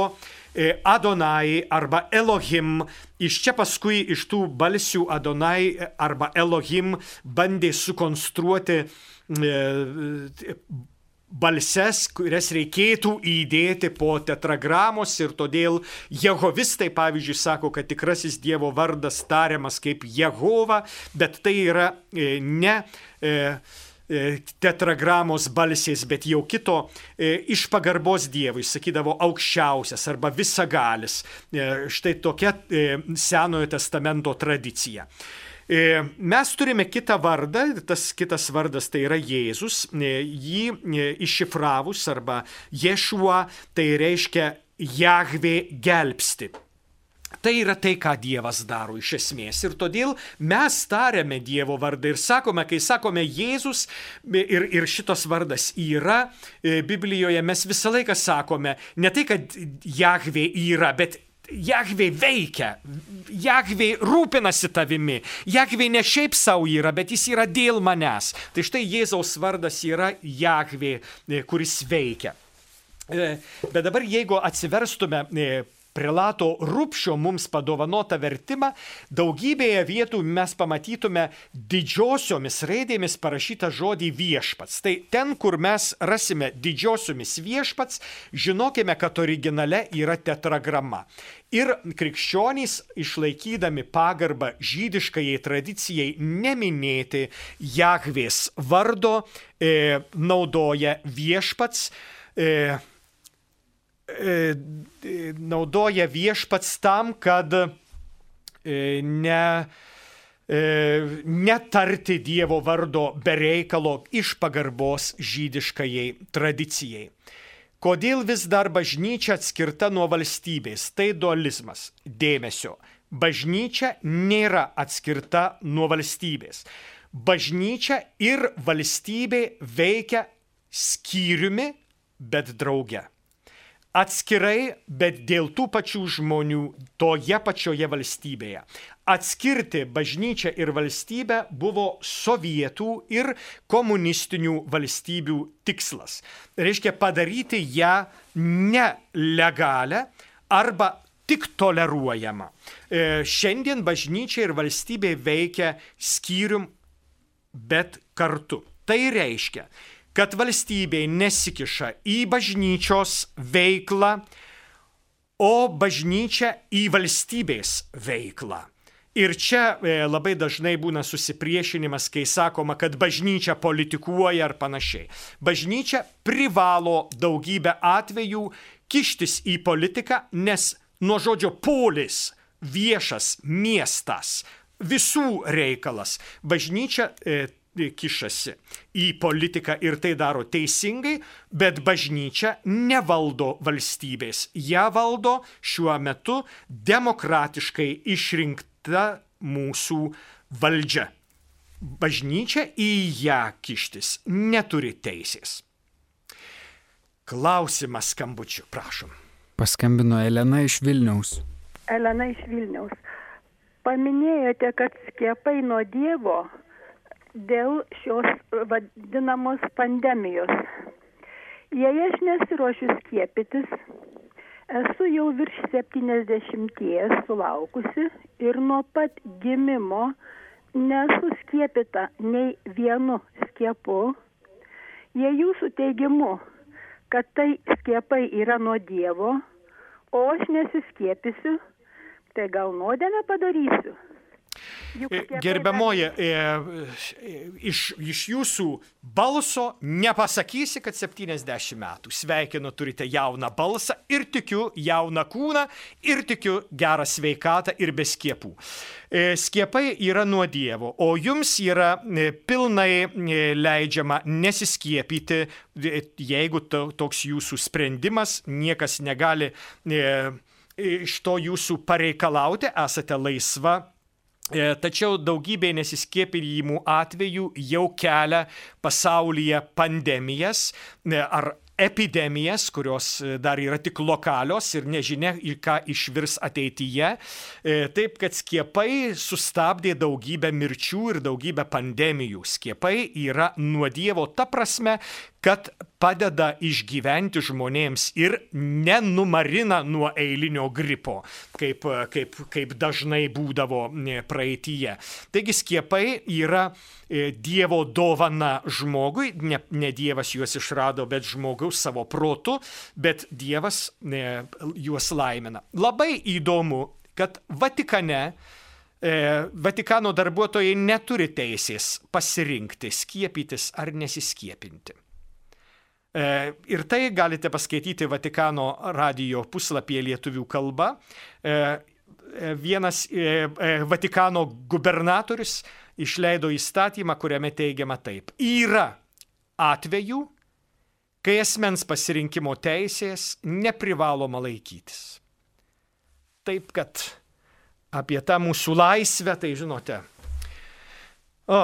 Adonai arba Elohim. Iš čia paskui iš tų balsių Adonai arba Elohim bandė sukonstruoti e, balses, kurias reikėtų įdėti po tetragramos ir todėl jehovistai, pavyzdžiui, sako, kad tikrasis Dievo vardas tariamas kaip Jehova, bet tai yra e, ne E, tetragramos balsiais, bet jau kito e, iš pagarbos Dievui, sakydavo aukščiausias arba visagalis. E, štai tokia Senojo testamento tradicija. Mes turime kitą vardą, tas kitas vardas tai yra Jėzus, jį iššifravus arba Ješua tai reiškia Jahvė gelbsti. Tai yra tai, ką Dievas daro iš esmės. Ir todėl mes tariame Dievo vardą ir sakome, kai sakome Jėzus ir, ir šitos vardas yra e, Biblijoje, mes visą laiką sakome ne tai, kad Jahvė yra, bet Jahvė veikia, Jahvė rūpinasi tavimi, Jahvė ne šiaip savo yra, bet jis yra dėl manęs. Tai štai Jėzaus vardas yra Jahvė, e, kuris veikia. E, bet dabar jeigu atsiverstume prelato Rupšio mums padovanotą vertimą, daugybėje vietų mes pamatytume didžiosiomis raidėmis parašytą žodį viešpats. Tai ten, kur mes rasime didžiosiomis viešpats, žinokime, kad originale yra tetragrama. Ir krikščionys, išlaikydami pagarbą žydiškajai tradicijai neminėti Jahvės vardo, e, naudoja viešpats. E, naudoja viešpats tam, kad e, ne, e, netarti Dievo vardo bereikalo iš pagarbos žydiškajai tradicijai. Kodėl vis dar bažnyčia atskirta nuo valstybės? Tai dualizmas. Dėmesio. Bažnyčia nėra atskirta nuo valstybės. Bažnyčia ir valstybė veikia skyriumi, bet drauge atskirai, bet dėl tų pačių žmonių toje pačioje valstybėje. Atskirti bažnyčią ir valstybę buvo sovietų ir komunistinių valstybių tikslas. Reiškia padaryti ją nelegalę arba tik toleruojama. E, šiandien bažnyčia ir valstybė veikia skyrium, bet kartu. Tai reiškia, kad valstybė nesikiša į bažnyčios veiklą, o bažnyčia į valstybės veiklą. Ir čia e, labai dažnai būna susipriešinimas, kai sakoma, kad bažnyčia politikuoja ar panašiai. Bažnyčia privalo daugybę atvejų kištis į politiką, nes nuo žodžio polis, viešas miestas, visų reikalas. Bažnyčia e, kišasi į politiką ir tai daro teisingai, bet bažnyčia nevaldo valstybės. Ja valdo šiuo metu demokratiškai išrinkta mūsų valdžia. Bažnyčia į ją kištis neturi teisės. Klausimas skambučiu, prašom. Paskambino Elena iš Vilniaus. Elena iš Vilniaus. Paminėjote, kad skiepai nuo Dievo dėl šios vadinamos pandemijos. Jei aš nesiuošiu skiepytis, esu jau virš 70 sulaukusi ir nuo pat gimimo nesu skiepyta nei vienu skiepu, jei jūsų teigimu, kad tai skiepai yra nuo Dievo, o aš nesiskiepysiu, tai gal nuodėmę padarysiu. E, gerbiamoji, e, e, iš, iš jūsų balso nepasakysi, kad 70 metų. Sveikinu, turite jauną balsą ir tikiu jauną kūną, ir tikiu gerą sveikatą ir be skiepų. Skiepai yra nuo Dievo, o jums yra pilnai leidžiama nesiskiepyti, jeigu toks jūsų sprendimas, niekas negali iš to jūsų pareikalauti, esate laisva tačiau daugybė nesiskiepijimų atvejų jau kelia pasaulyje pandemijas e, ar epidemijas, kurios e, dar yra tik lokalios ir nežinia, į ką išvirs ateityje. Taip, kad skiepai sustabdė daugybę mirčių ir daugybę pandemijų. Skiepai yra nuo Dievo ta prasme, kad padeda išgyventi žmonėms ir nenumarina nuo eilinio gripo, kaip, kaip, kaip dažnai būdavo praeitįje. Taigi skiepai yra e, Dievo dovana žmogui, ne, ne Dievas juos išrado, bet žmogaus savo protu, bet Dievas ne, juos laimina. Labai įdomu, kad Vatikane e, Vatikano darbuotojai neturi teisės pasirinkti skiepytis ar nesiskiepinti. E, ir tai galite paskaityti Vatikano radio puslapyje lietuvių kalba. E, e, vienas Vatikano gubernatorius išleido įstatymą, kuriame teigiama taip. Yra atvejų, kai asmens pasirinkimo teisės neprivaloma laikytis. Taip kad apie tą mūsų laisvę, tai žinote. O,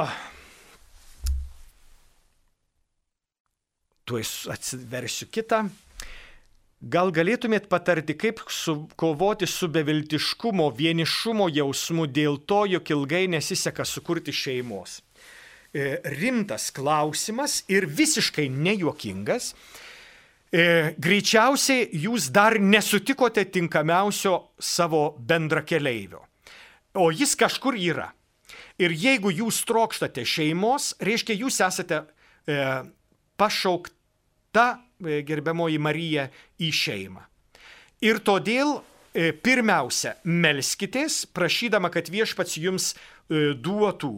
tuoj atsiversiu kitą. Gal galėtumėt patarti, kaip su, kovoti su beviltiškumo, vienišumo jausmu dėl to, jog ilgai nesiseka sukurti šeimos? E, rimtas klausimas ir visiškai nejuokingas. E, greičiausiai jūs dar nesutikote tinkamiausio savo bendrakeleivio, o jis kažkur yra. Ir jeigu jūs trokštate šeimos, reiškia, jūs esate e, pašaukta E, gerbiamoji Marija į šeimą. Ir todėl e, pirmiausia, melskitės, prašydama, kad viešpats jums e, duotų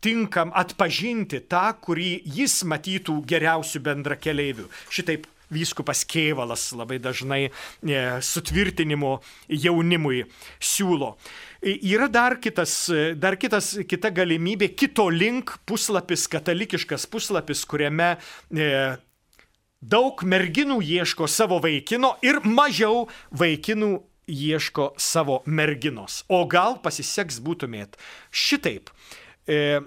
tinkam atpažinti tą, kurį jis matytų geriausių bendra keliaivių. Šitaip vyskupas Kievalas labai dažnai sutvirtinimo jaunimui siūlo. Yra dar, kitas, dar kitas, kita galimybė, kito link puslapis, katalikiškas puslapis, kuriame daug merginų ieško savo vaikino ir mažiau vaikinų ieško savo merginos. O gal pasiseks būtumėt šitaip. E,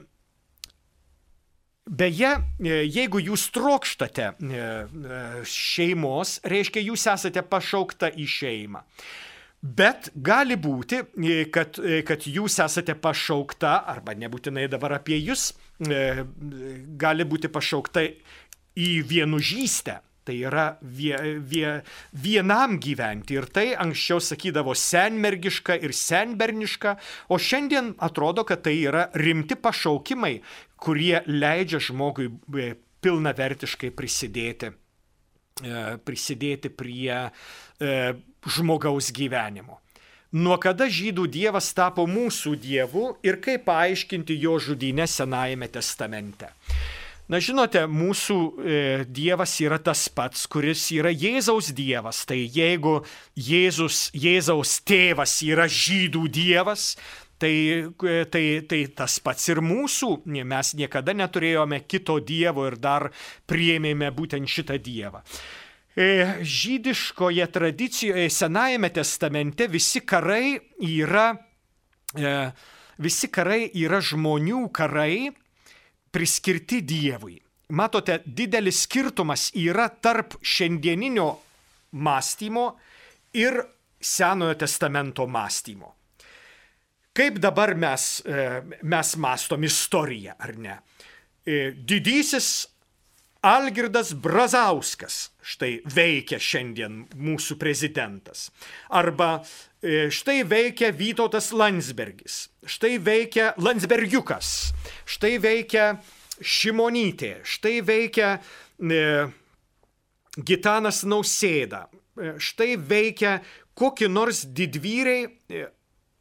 Beje, e, jeigu jūs trokštate e, e, šeimos, reiškia, jūs esate pašaukta į šeimą. Bet gali būti, kad, kad jūs esate pašaukta, arba nebūtinai dabar apie jūs, gali būti pašaukta į vienužystę. Tai yra vie, vie, vienam gyventi. Ir tai anksčiau sakydavo senmergiška ir senberniška, o šiandien atrodo, kad tai yra rimti pašaukimai, kurie leidžia žmogui e, pilnavertiškai prisidėti, e, prisidėti prie e, žmogaus gyvenimo. Nuo kada žydų dievas tapo mūsų dievu ir kaip paaiškinti jo žudynę Senajame testamente. Na žinote, mūsų e, Dievas yra tas pats, kuris yra Jėzaus Dievas. Tai jeigu Jėzus, Jėzaus tėvas yra žydų Dievas, tai, e, tai, tai tas pats ir mūsų. Mes niekada neturėjome kito Dievo ir dar priėmėme būtent šitą Dievą. E, žydiškoje tradicijoje, Senajame testamente visi karai yra, e, visi karai yra žmonių karai priskirti Dievui. Matote, didelis skirtumas yra tarp šiandieninio mąstymo ir Senojo testamento mąstymo. Kaip dabar mes, e, mes mastom istoriją, ar ne? E, didysis Algirdas Brazauskas štai veikia šiandien mūsų prezidentas. Arba e, štai veikia Vytautas Landsbergis, štai veikia Landsbergiukas, štai veikia Šimonytė, štai veikia e, Gitanas Nausėda, e, štai veikia kokie nors didvyriai, e,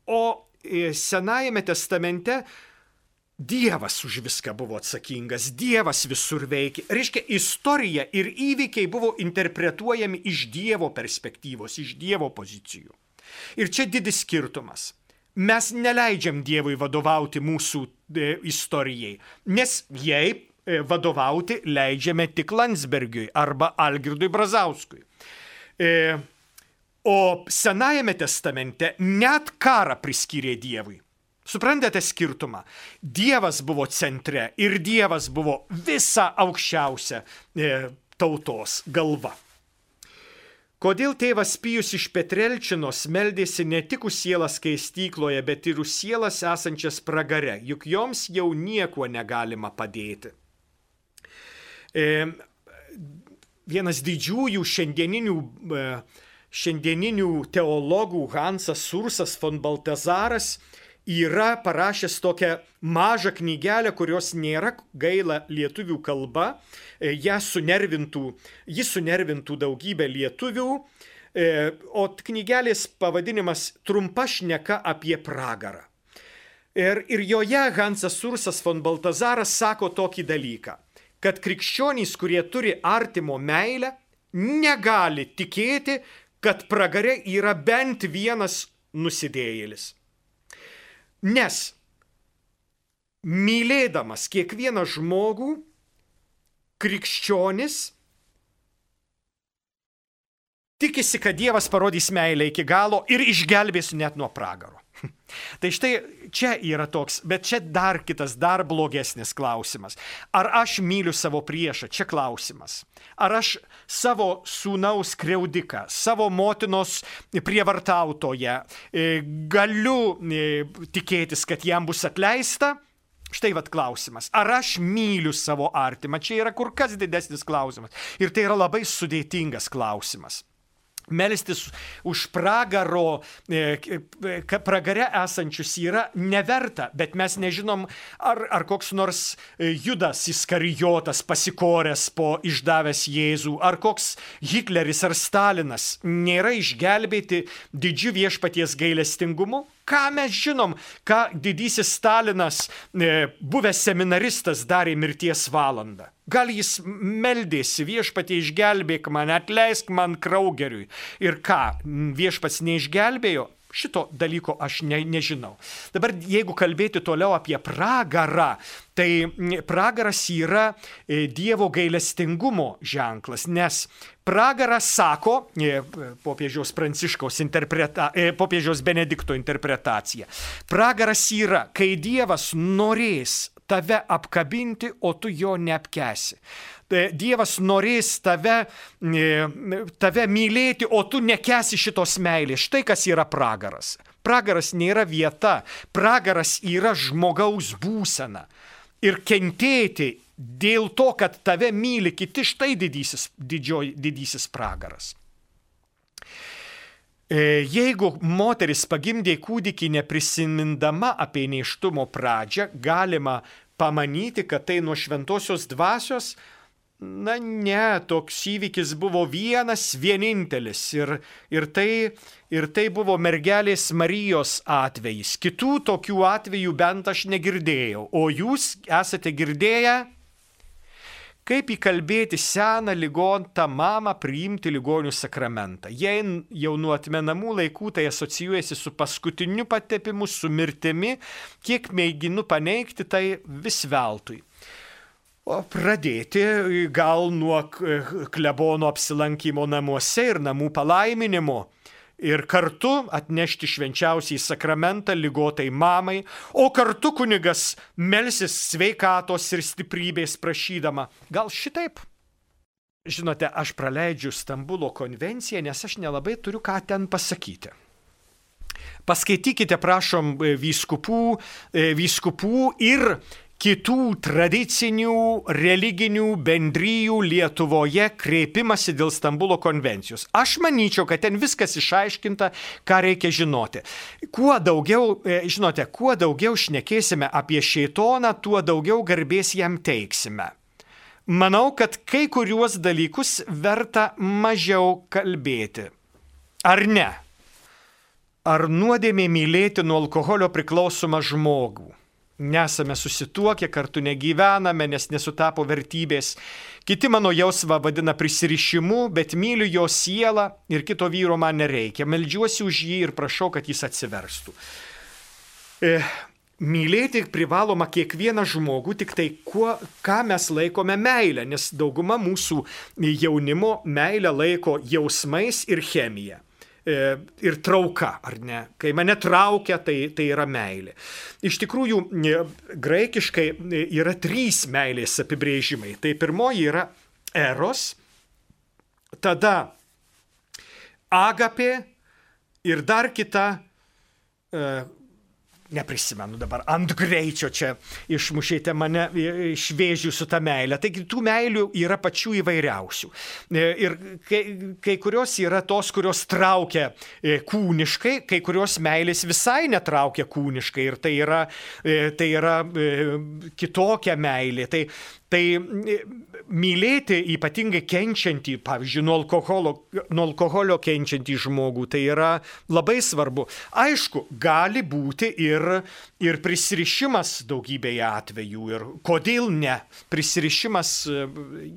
o e, Senajame testamente Dievas už viską buvo atsakingas, Dievas visur veikia. Reiškia, istorija ir įvykiai buvo interpretuojami iš Dievo perspektyvos, iš Dievo pozicijų. Ir čia didis skirtumas. Mes neleidžiam Dievui vadovauti mūsų e, istorijai, nes jai e, vadovauti leidžiame tik Landsbergiui arba Algirdui Brazauskui. E, o Senajame testamente net karą priskyrė Dievui. Suprantate skirtumą? Dievas buvo centre ir Dievas buvo visa aukščiausia e, tautos galva. Kodėl tėvas Pijus iš Petrelčinos meldėsi ne tik už sielas skaistykloje, bet ir už sielas esančias pragare, juk joms jau nieko negalima padėti. E, vienas didžiųjų šiandieninių, e, šiandieninių teologų Hansas Sursas von Baltazaras yra parašęs tokią mažą knygelę, kurios nėra gaila lietuvių kalba, e, ją sunervintų, jis sunervintų daugybę lietuvių, e, o knygelės pavadinimas Trumpa šneka apie pragarą. Ir, ir joje Hansas Sursas von Baltazaras sako tokį dalyką, kad krikščionys, kurie turi artimo meilę, negali tikėti, kad pragare yra bent vienas nusidėjėlis. Nes mylėdamas kiekvieną žmogų, krikščionis tikisi, kad Dievas parodys meilę iki galo ir išgelbės net nuo pragaro. Tai štai čia yra toks, bet čia dar kitas, dar blogesnis klausimas. Ar aš myliu savo priešą? Čia klausimas. Ar aš savo sūnaus kreudiką, savo motinos prievartautoje e, galiu e, tikėtis, kad jam bus atleista? Štai vad klausimas. Ar aš myliu savo artimą? Čia yra kur kas didesnis klausimas. Ir tai yra labai sudėtingas klausimas. Melstis už pragaro, e, pragare esančius yra neverta, bet mes nežinom, ar, ar koks nors e, Judas Iskarijotas pasikoręs po išdavęs Jėzų, ar koks Hitleris ar Stalinas nėra išgelbėti didžiu viešpaties gailestingumu. Ką mes žinom, ką didysis Stalinas, e, buvęs seminaristas, darė mirties valandą? Gal jis meldėsi viešpatį išgelbėk mane, atleisk man kraugeriui. Ir ką, viešpats neišgelbėjo? Šito dalyko aš ne, nežinau. Dabar jeigu kalbėti toliau apie pragarą, tai pragaras yra e, Dievo gailestingumo ženklas, nes pragaras sako, e, popiežiaus Pranciškaus interpreta, e, popiežiaus Benedikto interpretacija, pragaras yra, kai Dievas norės tave apkabinti, o tu jo neapkesi. Tai Dievas norės tave, e, tave mylėti, o tu nekesi šitos meilės. Štai kas yra pragaras. Pragaras nėra vieta, pragaras yra žmogaus būsena. Ir kentėti dėl to, kad tave myli kiti, štai didysis, didžioj, didysis pragaras. E, jeigu moteris pagimdė kūdikį neprisimindama apie neištumo pradžią, galima pamanyti, kad tai nuo šventosios dvasios, na ne, toks įvykis buvo vienas, vienintelis. Ir, ir, tai, ir tai buvo mergelės Marijos atvejis. Kitų tokių atvejų bent aš negirdėjau, o jūs esate girdėję Kaip įkalbėti seną ligontą mamą priimti ligonių sakramentą? Jei jau nuo atmenamų laikų tai asocijuojasi su paskutiniu patepimu, su mirtimi, kiek mėginu paneigti, tai vis veltui. O pradėti gal nuo klebono apsilankimo namuose ir namų palaiminimo ir kartu atnešti švenčiausiai sakramentą lygotai mamai, o kartu kunigas melsis sveikatos ir stiprybės prašydama. Gal šitaip? Žinote, aš praleidžiu Stambulo konvenciją, nes aš nelabai turiu ką ten pasakyti. Paskaitykite, prašom, vyskupų, vyskupų ir kitų tradicinių religinių bendryjų Lietuvoje kreipimasi dėl Stambulo konvencijos. Aš manyčiau, kad ten viskas išaiškinta, ką reikia žinoti. Kuo daugiau, e, žinote, kuo daugiau šnekėsime apie šeitoną, tuo daugiau garbės jam teiksime. Manau, kad kai kuriuos dalykus verta mažiau kalbėti. Ar ne? Ar nuodėmė mylėti nuo alkoholio priklausomą žmogų? Nesame susituokę, kartu negyvename, nes nesutapo vertybės. Kiti mano jausmą vadina prisirišimu, bet myliu jo sielą ir kito vyro man nereikia. Meldžiuosi už jį ir prašau, kad jis atsiverstų. E, mylėti privaloma kiekvieną žmogų, tik tai kuo, ką mes laikome meilę, nes dauguma mūsų jaunimo meilę laiko jausmais ir chemija. E, ir trauka, ar ne? Kai mane traukia, tai, tai yra meilė. Iš tikrųjų, e, graikiškai e, yra trys meilės apibrėžimai. Tai pirmoji yra eros, tada agapė ir dar kita neprisimenu dabar, ant greičio čia išmušėte mane iš vėžių su ta meilė. Taigi tų meilių yra pačių įvairiausių. E, ir kai, kai kurios yra tos, kurios traukia e, kūniškai, kai kurios meilės visai netraukia kūniškai ir tai yra, e, tai yra kitokia meilė. Tai Tai mylėti ypatingai kenčiantį, pavyzdžiui, nuo alkoholio, nuo alkoholio kenčiantį žmogų, tai yra labai svarbu. Aišku, gali būti ir, ir prisirišimas daugybėje atvejų. Ir kodėl ne? Prisirišimas, e,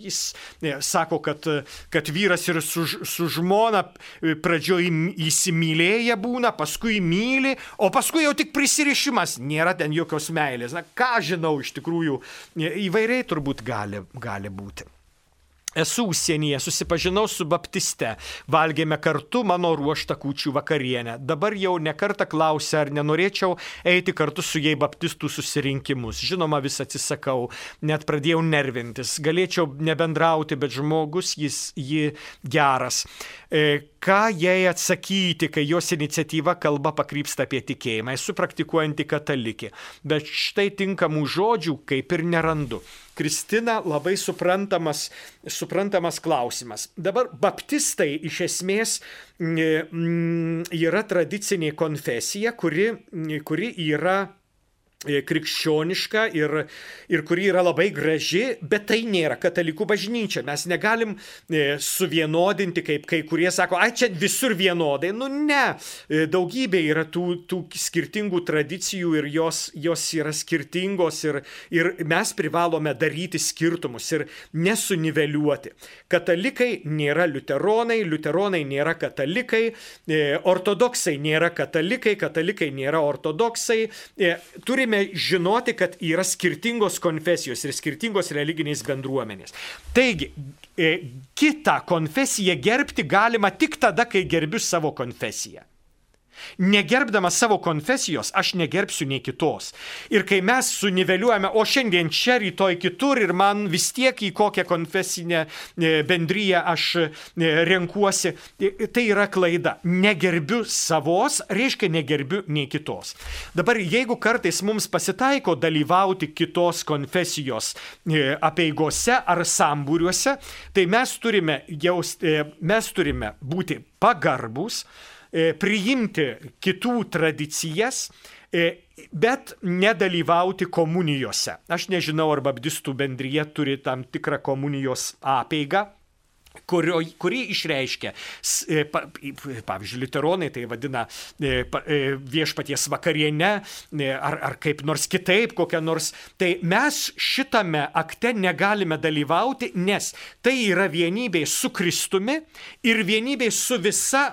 jis ne, sako, kad, kad vyras ir su, su žmona pradžioj įsimylėję būna, paskui myli, o paskui jau tik prisirišimas, nėra ten jokios meilės. Na, ką žinau iš tikrųjų, įvairiai turbūt turbūt gali, gali būti. Esu užsienyje, susipažinau su baptiste, valgėme kartu mano ruoštą kūčių vakarienę. Dabar jau nekartą klausia, ar nenorėčiau eiti kartu su jai baptistų susirinkimus. Žinoma, vis atsisakau, net pradėjau nervintis. Galėčiau nebendrauti, bet žmogus jis jį geras. E, ką jai atsakyti, kai jos iniciatyva kalba pakrypsta apie tikėjimą? Esu praktikuojanti katalikė, bet štai tinkamų žodžių kaip ir nerandu. Kristina labai suprantamas, suprantamas klausimas. Dabar baptistai iš esmės mm, yra tradicinė konfesija, kuri, kuri yra krikščioniška ir, ir kuri yra labai graži, bet tai nėra katalikų bažnyčia. Mes negalim e, suvienodinti, kaip kai kurie sako, ai čia visur vienodai. Nu ne, E, daugybė yra tų, tų skirtingų tradicijų ir jos, jos yra skirtingos ir, ir mes privalome daryti skirtumus ir nesuniveliuoti. Katalikai nėra liuteronai, liuteronai nėra katalikai, e, ortodoksai nėra katalikai, katalikai nėra ortodoksai. E, turime žinoti, kad yra skirtingos konfesijos ir skirtingos religinės bendruomenės. Taigi, e, kitą konfesiją gerbti galima tik tada, kai gerbiu savo konfesiją. Negerbdamas savo konfesijos, aš negerbsiu nei kitos. Ir kai mes suniveliuojame, o šiandien čia, rytoj kitur ir man vis tiek į kokią konfesinę e, bendryją aš e, renkuosi, e, tai yra klaida. Negerbiu savos, reiškia negerbiu nei kitos. Dabar jeigu kartais mums pasitaiko dalyvauti kitos konfesijos apieigose ar sambūriuose, tai mes turime, jaust, mes turime būti pagarbus, E, priimti kitų tradicijas, e, bet nedalyvauti komunijose. Aš nežinau, ar babdistų bendryje turi tam tikrą komunijos apėgą. Kurio, kuri išreiškia, e, pavyzdžiui, literonai tai vadina viešpaties vakarienę ar, ar kaip nors kitaip, kokią nors. Tai mes šitame akte negalime dalyvauti, nes tai yra vienybė su Kristumi ir vienybė su visa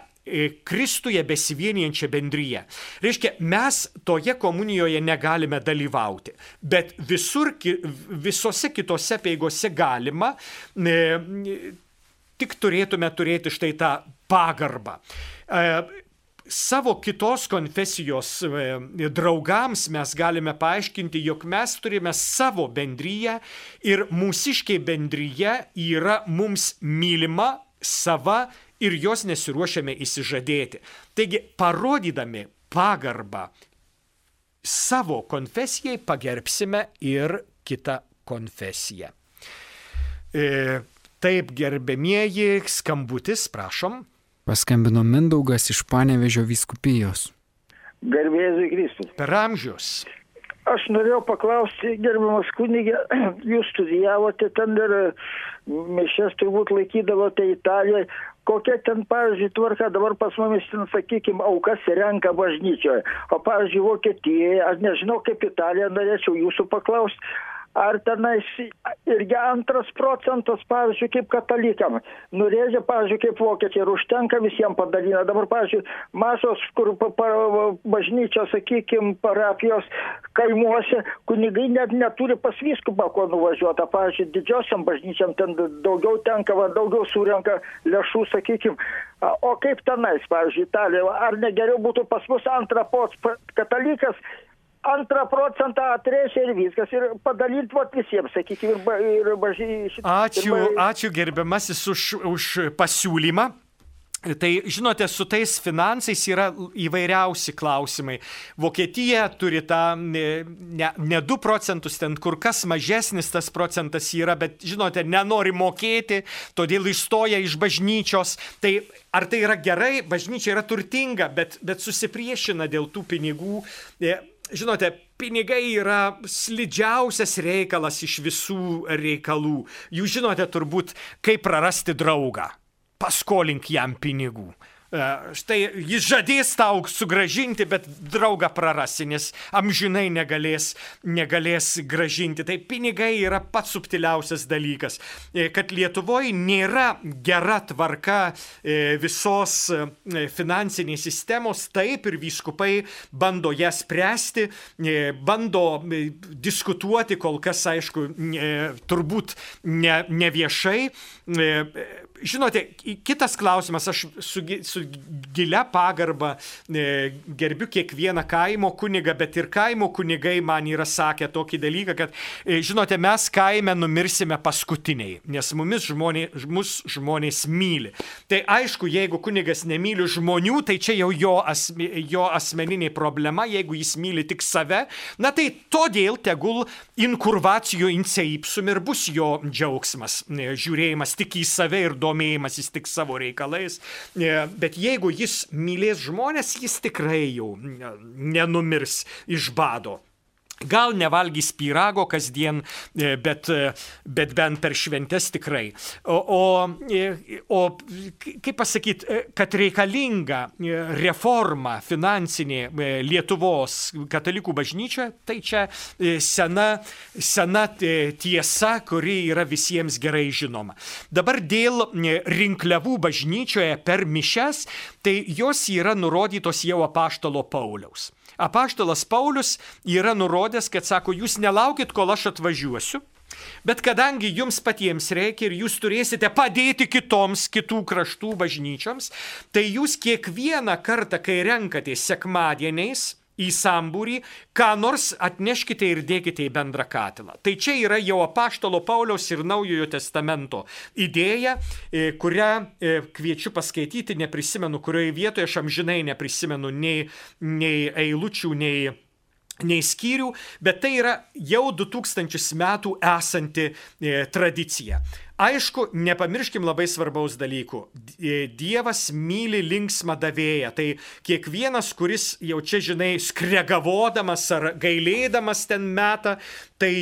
Kristuje besivienijančią bendryją. Reiškia, mes toje komunijoje negalime dalyvauti, bet visur, visose kitose peigose galima, tik turėtume turėti štai tą pagarbą e, savo kitos konfesijos e, draugams mes galime paaiškinti, jog mes turime savo bendryją ir mūsiškiai bendryje yra mums mylima, sava ir jos nesiruošiame įsižadėti. Taigi, parodydami pagarbą savo konfesijai, pagerbsime ir kitą konfesiją. E, taip, gerbėmieji, skambutis, prašom. Paskambino Mindaugas iš Panevežio viskupijos. Garbėzui Kristus. Per amžius. Aš norėjau paklausti, gerbiamas kunigė, jūs studijavote ten ir mišes turbūt laikydavote Italijoje, kokia ten, pavyzdžiui, tvarka dabar pas mumis, ten, sakykime, aukas renka bažnyčioje, o, pavyzdžiui, Vokietijoje, aš nežinau kaip Italija, norėčiau jūsų paklausti, ar tenais irgi antras procentas, pavyzdžiui, kaip katalikam. Nurėžė, pavyzdžiui, kaip vokiečiai ir užtenka visiems padalina. Dabar, pavyzdžiui, mažos, kur pa, pa, bažnyčios, sakykime, parapijos kaimuose, kunigai net neturi pas viskupą ko nuvažiuoti. Pavyzdžiui, didžiosiam bažnyčiam ten daugiau tenka, va, daugiau surenka lėšų, sakykime. O kaip tenais, pavyzdžiui, Italijoje, ar negeriau būtų pas mus antrą pots katalikas antrą procentą atrėžia ir viskas. Ir padalinti vat visiems, sakykime, ir, ir bažnyčiai. Ačiū, ir, ačiū gerbiamasis už, už pasiūlymą. Tai žinote, su tais finansais yra įvairiausi klausimai. Vokietija turi tą ne, ne 2 procentus, ten kur kas mažesnis tas procentas yra, bet žinote, nenori mokėti, todėl išstoja iš bažnyčios. Tai ar tai yra gerai, bažnyčia yra turtinga, bet, bet susipriešina dėl tų pinigų. Žinote, pinigai yra slidžiausias reikalas iš visų reikalų. Jūs žinote turbūt, kaip prarasti draugą paskolink jam pinigų. E, štai jis žadės tau sugražinti, bet draugą prarasi, nes amžinai negalės, negalės gražinti. Tai pinigai yra pats subtiliausias dalykas. E, kad Lietuvoje nėra gera tvarka e, visos finansinės sistemos, taip ir vyskupai bando ją spręsti, bando diskutuoti, kol kas, aišku, turbūt ne, ne viešai Žinote, kitas klausimas, aš su, su gilia pagarba e, gerbiu kiekvieną kaimo kunigą, bet ir kaimo kunigai man yra sakę tokį dalyką, kad, e, žinote, mes kaime numirsime paskutiniai, nes mumis žmonės, mus žmonės myli. Tai aišku, jeigu kunigas nemyli žmonių, tai čia jau jo, asme, jo asmeninė problema, jeigu jis myli tik save, na tai todėl tegul inkurvacijų inceipsum ir bus jo džiaugsmas, e, žiūrėjimas tik į save ir duomenį domėjimasis tik savo reikalais. E, bet jeigu jis mylės žmonės, jis tikrai jau nenumirs iš bado. Gal nevalgys pyrago kasdien, e, bet, e, bet bent per šventes tikrai. O, o, o kaip pasakyti, kad reikalinga reforma finansinė Lietuvos katalikų bažnyčioje, tai čia sena, sena tiesa, kuri yra visiems gerai žinoma. Dabar dėl rinkliavų bažnyčioje per mišes, tai jos yra nurodytos jau apaštalo Pauliaus. Apaštalas Paulius yra nurodęs, kad sako, jūs nelaukit, kol aš atvažiuosiu. Bet kadangi jums patiems reikia ir jūs turėsite padėti kitoms kitų kraštų bažnyčioms, tai jūs kiekvieną kartą, kai renkatės sekmadieniais, į sambūrį, ką nors atneškite ir dėkite į bendrą katilą. Tai čia yra jau apaštalo Pauliaus ir Naujojo testamento idėja, e, kurią e, kviečiu paskaityti, neprisimenu, kurioje vietoje aš amžinai neprisimenu nei, nei eilučių, nei nei skyrių, bet tai yra jau 2000 metų esanti e, tradicija. Aišku, nepamirškim labai svarbaus dalykų. Dievas myli linksmą davėją. Tai kiekvienas, kuris jau čia, žinai, skregavodamas ar gailėdamas ten metą, tai,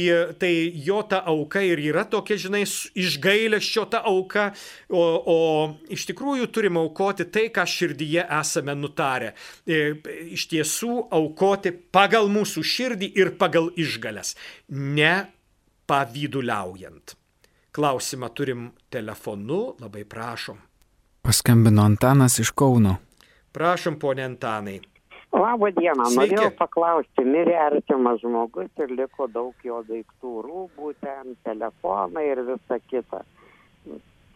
tai jo ta auka ir yra tokia, žinai, išgailėščio ta auka, o, o iš tikrųjų turim aukoti tai, ką širdyje esame nutarę. E, iš tiesų aukoti pagal mūsų širdį ir pagal išgalės, ne pavyduliaujant. Klausimą turim telefonu, labai prašom. Paskambino Antanas iš Kauno. Prašom, ponė Antanai. Labą dieną, Sveiki. norėjau paklausti, mirė artimas žmogus ir liko daug jo daiktų, rūbų, ten, telefonai ir visa kita.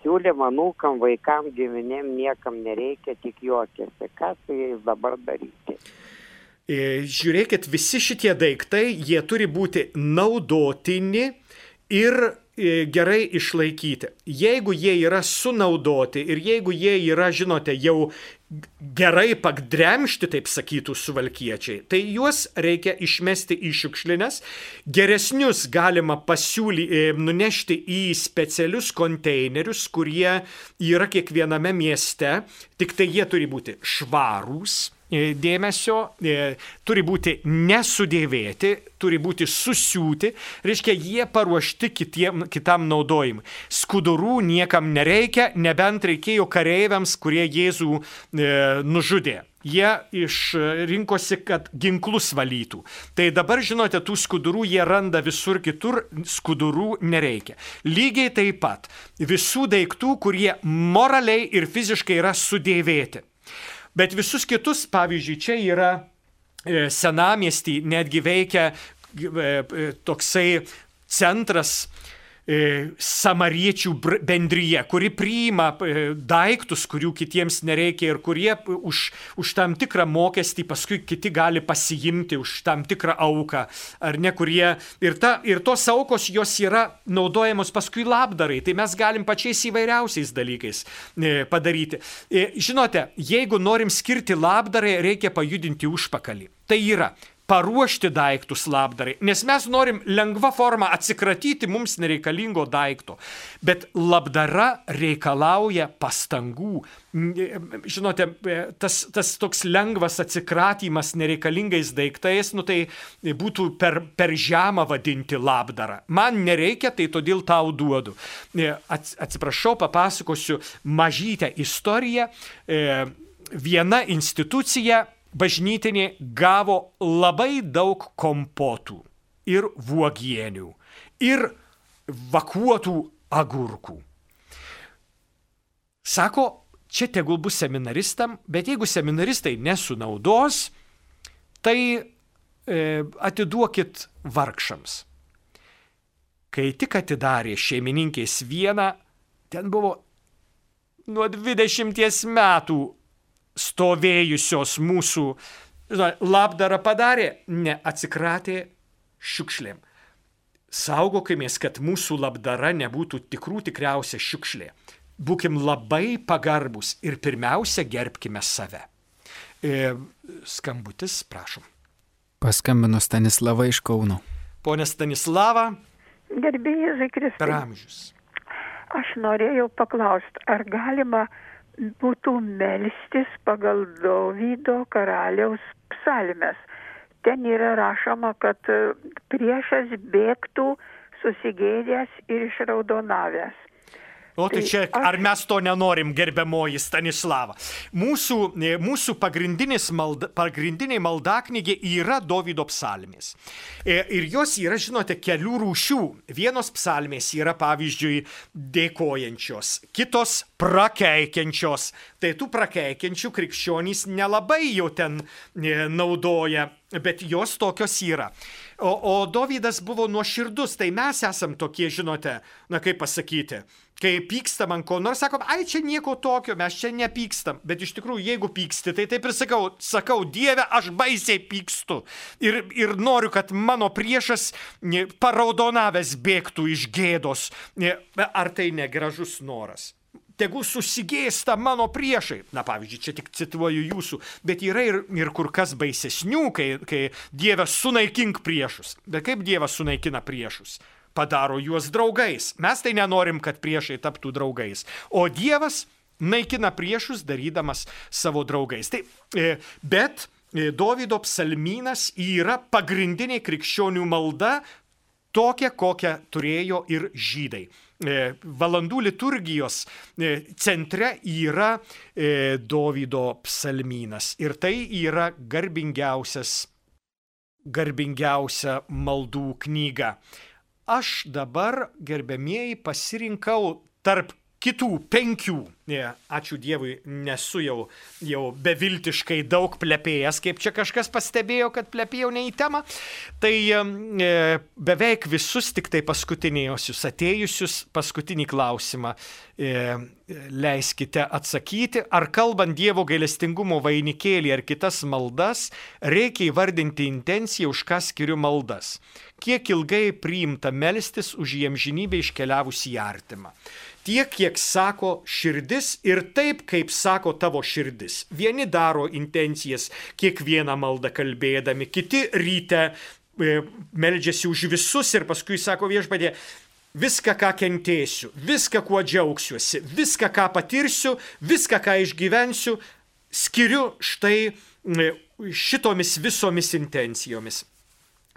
Siūlym anūkam, vaikam, giminėm niekam nereikia, tik juokėsi. Ką su jais dabar daryti? E, žiūrėkit, visi šitie daiktai, jie turi būti naudotini ir gerai išlaikyti. Jeigu jie yra sunaudoti ir jeigu jie yra, žinote, jau gerai pagdremšti, taip sakytų suvalkiečiai, tai juos reikia išmesti į šiukšlines. Geresnius galima pasiūly, e, nunešti į specialius konteinerius, kurie yra kiekviename mieste, tik tai jie turi būti švarūs E, dėmesio, e, turi būti nesudėvėti, turi būti susiūti, reiškia, jie paruošti kitiem, kitam naudojimui. Skudurų niekam nereikia, nebent reikėjo kareiviams, kurie Jėzų e, nužudė. Jie išrinkosi, kad ginklus valytų. Tai dabar, žinote, tų skudurų jie randa visur kitur, skudurų nereikia. Lygiai taip pat visų daiktų, kurie moraliai ir fiziškai yra sudėvėti. Bet visus kitus, pavyzdžiui, čia yra e, senamiestį netgi veikia e, e, toksai centras samariečių bendryje, kuri priima e, daiktus, kurių kitiems nereikia ir kurie už, už tam tikrą mokestį paskui kiti gali pasiimti už tam tikrą auką, ar ne, kurie ir, ta, ir tos aukos jos yra naudojamos paskui labdarai, tai mes galim pačiais įvairiausiais dalykais e, padaryti. Žinote, jeigu norim skirti labdarai, reikia pajudinti užpakalį. Tai yra paruošti daiktus labdarai, nes mes norim lengva forma atsikratyti mums nereikalingo daikto, bet labdara reikalauja pastangų. Žinote, tas, tas toks lengvas atsikratymas nereikalingais daiktais, nu tai būtų per, per žemą vadinti labdarą. Man nereikia, tai todėl tau duodu. Atsiprašau, papasakosiu mažytę istoriją. viena institucija bažnytinė gavo labai daug kompotų ir vuogienių ir vakuotų agurkų. Sako, čia tegul bus seminaristam, bet jeigu seminaristai nesunaudos, tai e, atiduokit vargšams. Kai tik atidarė šeimininkės vieną, ten buvo nuo 20 metų stovėjusios mūsų labdarą padarė, neatsikratė šiukšlėm. Saugokimės, kad mūsų labdara nebūtų tikrų tikriausia šiukšlė. Būkim labai pagarbus ir pirmiausia gerbkime save. E, skambutis, prašom. Paskambino Stanislava iš Kauno. Pone Stanislava. Gerbėjai Kristai. Per amžius. Aš norėjau paklausti, ar galima būtų melstis pagal Dovydo karaliaus psalmes. Ten yra rašoma, kad priešas bėgtų susigėdęs ir išraudonavęs. O tai čia, ar mes to nenorim, gerbiamoji Stanislava? Mūsų, mūsų malda, pagrindinė maldaknygė yra Davido psalmės. Ir jos yra, žinote, kelių rūšių. Vienos psalmės yra, pavyzdžiui, dėkojančios, kitos prakeikiančios. Tai tų prakeikiančių krikščionys nelabai jau ten naudoja, bet jos tokios yra. O, o Dovydas buvo nuoširdus, tai mes esam tokie, žinote, na kaip pasakyti, kai pykstam ant ko nors, sakom, ai čia nieko tokio, mes čia nepykstam, bet iš tikrųjų, jeigu pyksti, tai taip ir sakau, sakau, Dieve, aš baisiai pykstu. Ir, ir noriu, kad mano priešas paraudonavęs bėgtų iš gėdos, ar tai negražus noras tegu susigėsta mano priešai. Na, pavyzdžiui, čia tik cituoju jūsų, bet yra ir, ir kur kas baisesnių, kai, kai Dievas sunaikink priešus. Bet kaip Dievas sunaikina priešus? Padaro juos draugais. Mes tai nenorim, kad priešai taptų draugais. O Dievas naikina priešus, darydamas savo draugais. Tai, e, bet e, Dovido psalmynas yra pagrindinė krikščionių malda, tokia, kokią turėjo ir žydai. E, valandų liturgijos e, centre yra e, Dovydo psalmynas. Ir tai yra garbingiausias, garbingiausia maldų knyga. Aš dabar, gerbėmieji, pasirinkau tarp kitų penkių, ačiū Dievui, nesu jau, jau beviltiškai daug plepėjęs, kaip čia kažkas pastebėjo, kad plepėjau ne į temą, tai e, beveik visus tik tai paskutiniosius atėjusius, paskutinį klausimą e, leiskite atsakyti, ar kalbant Dievo gailestingumo vainikėlį ar kitas maldas, reikia įvardinti intenciją, už ką skiriu maldas. Kiek ilgai priimta melstis už jiem žinybę iškeliavus į artimą tiek, kiek sako širdis ir taip, kaip sako tavo širdis. Vieni daro intencijas kiekvieną maldą kalbėdami, kiti ryte e, meldžiasi už visus ir paskui sako viešpadė, viską, ką kentėsiu, viską, kuo džiaugsiuosi, viską, ką patirsiu, viską, ką išgyvensiu, skiriu štai e, šitomis visomis intencijomis.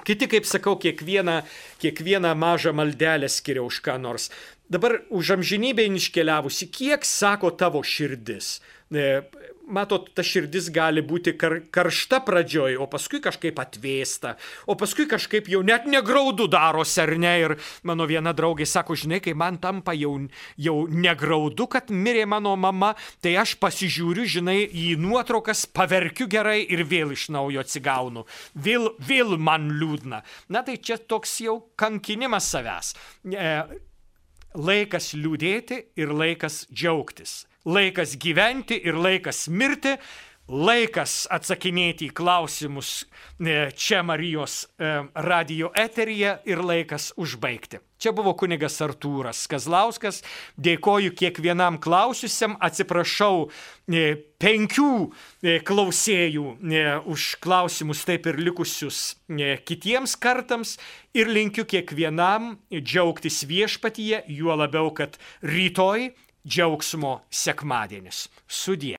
Kiti, kaip sakau, kiekvieną, kiekvieną mažą maldelę skiria už ką nors. Dabar už amžinybę iškeliavusi, kiek sako tavo širdis? E, matot, ta širdis gali būti kar, karšta pradžioj, o paskui kažkaip atvėsta, o paskui kažkaip jau net negraudu darosi, ar ne? Ir mano viena draugė sako, žinai, kai man tampa jau, jau negraudu, kad mirė mano mama, tai aš pasižiūriu, žinai, į nuotraukas, paverkiu gerai ir vėl iš naujo atsigaunu. Vėl, vėl man liūdna. Na tai čia toks jau kankinimas savęs. E, laikas liūdėti ir laikas džiaugtis, laikas gyventi ir laikas mirti, laikas atsakinėti į klausimus e, čia Marijos e, radio eteryje ir laikas užbaigti. Čia buvo kunigas Artūras Kazlauskas. Dėkoju kiekvienam klausiusiam, atsiprašau e, penkių klausėjų už klausimus taip ir likusius kitiems kartams ir linkiu kiekvienam džiaugtis viešpatyje, juo labiau, kad rytoj džiaugsmo sekmadienis. Sudie.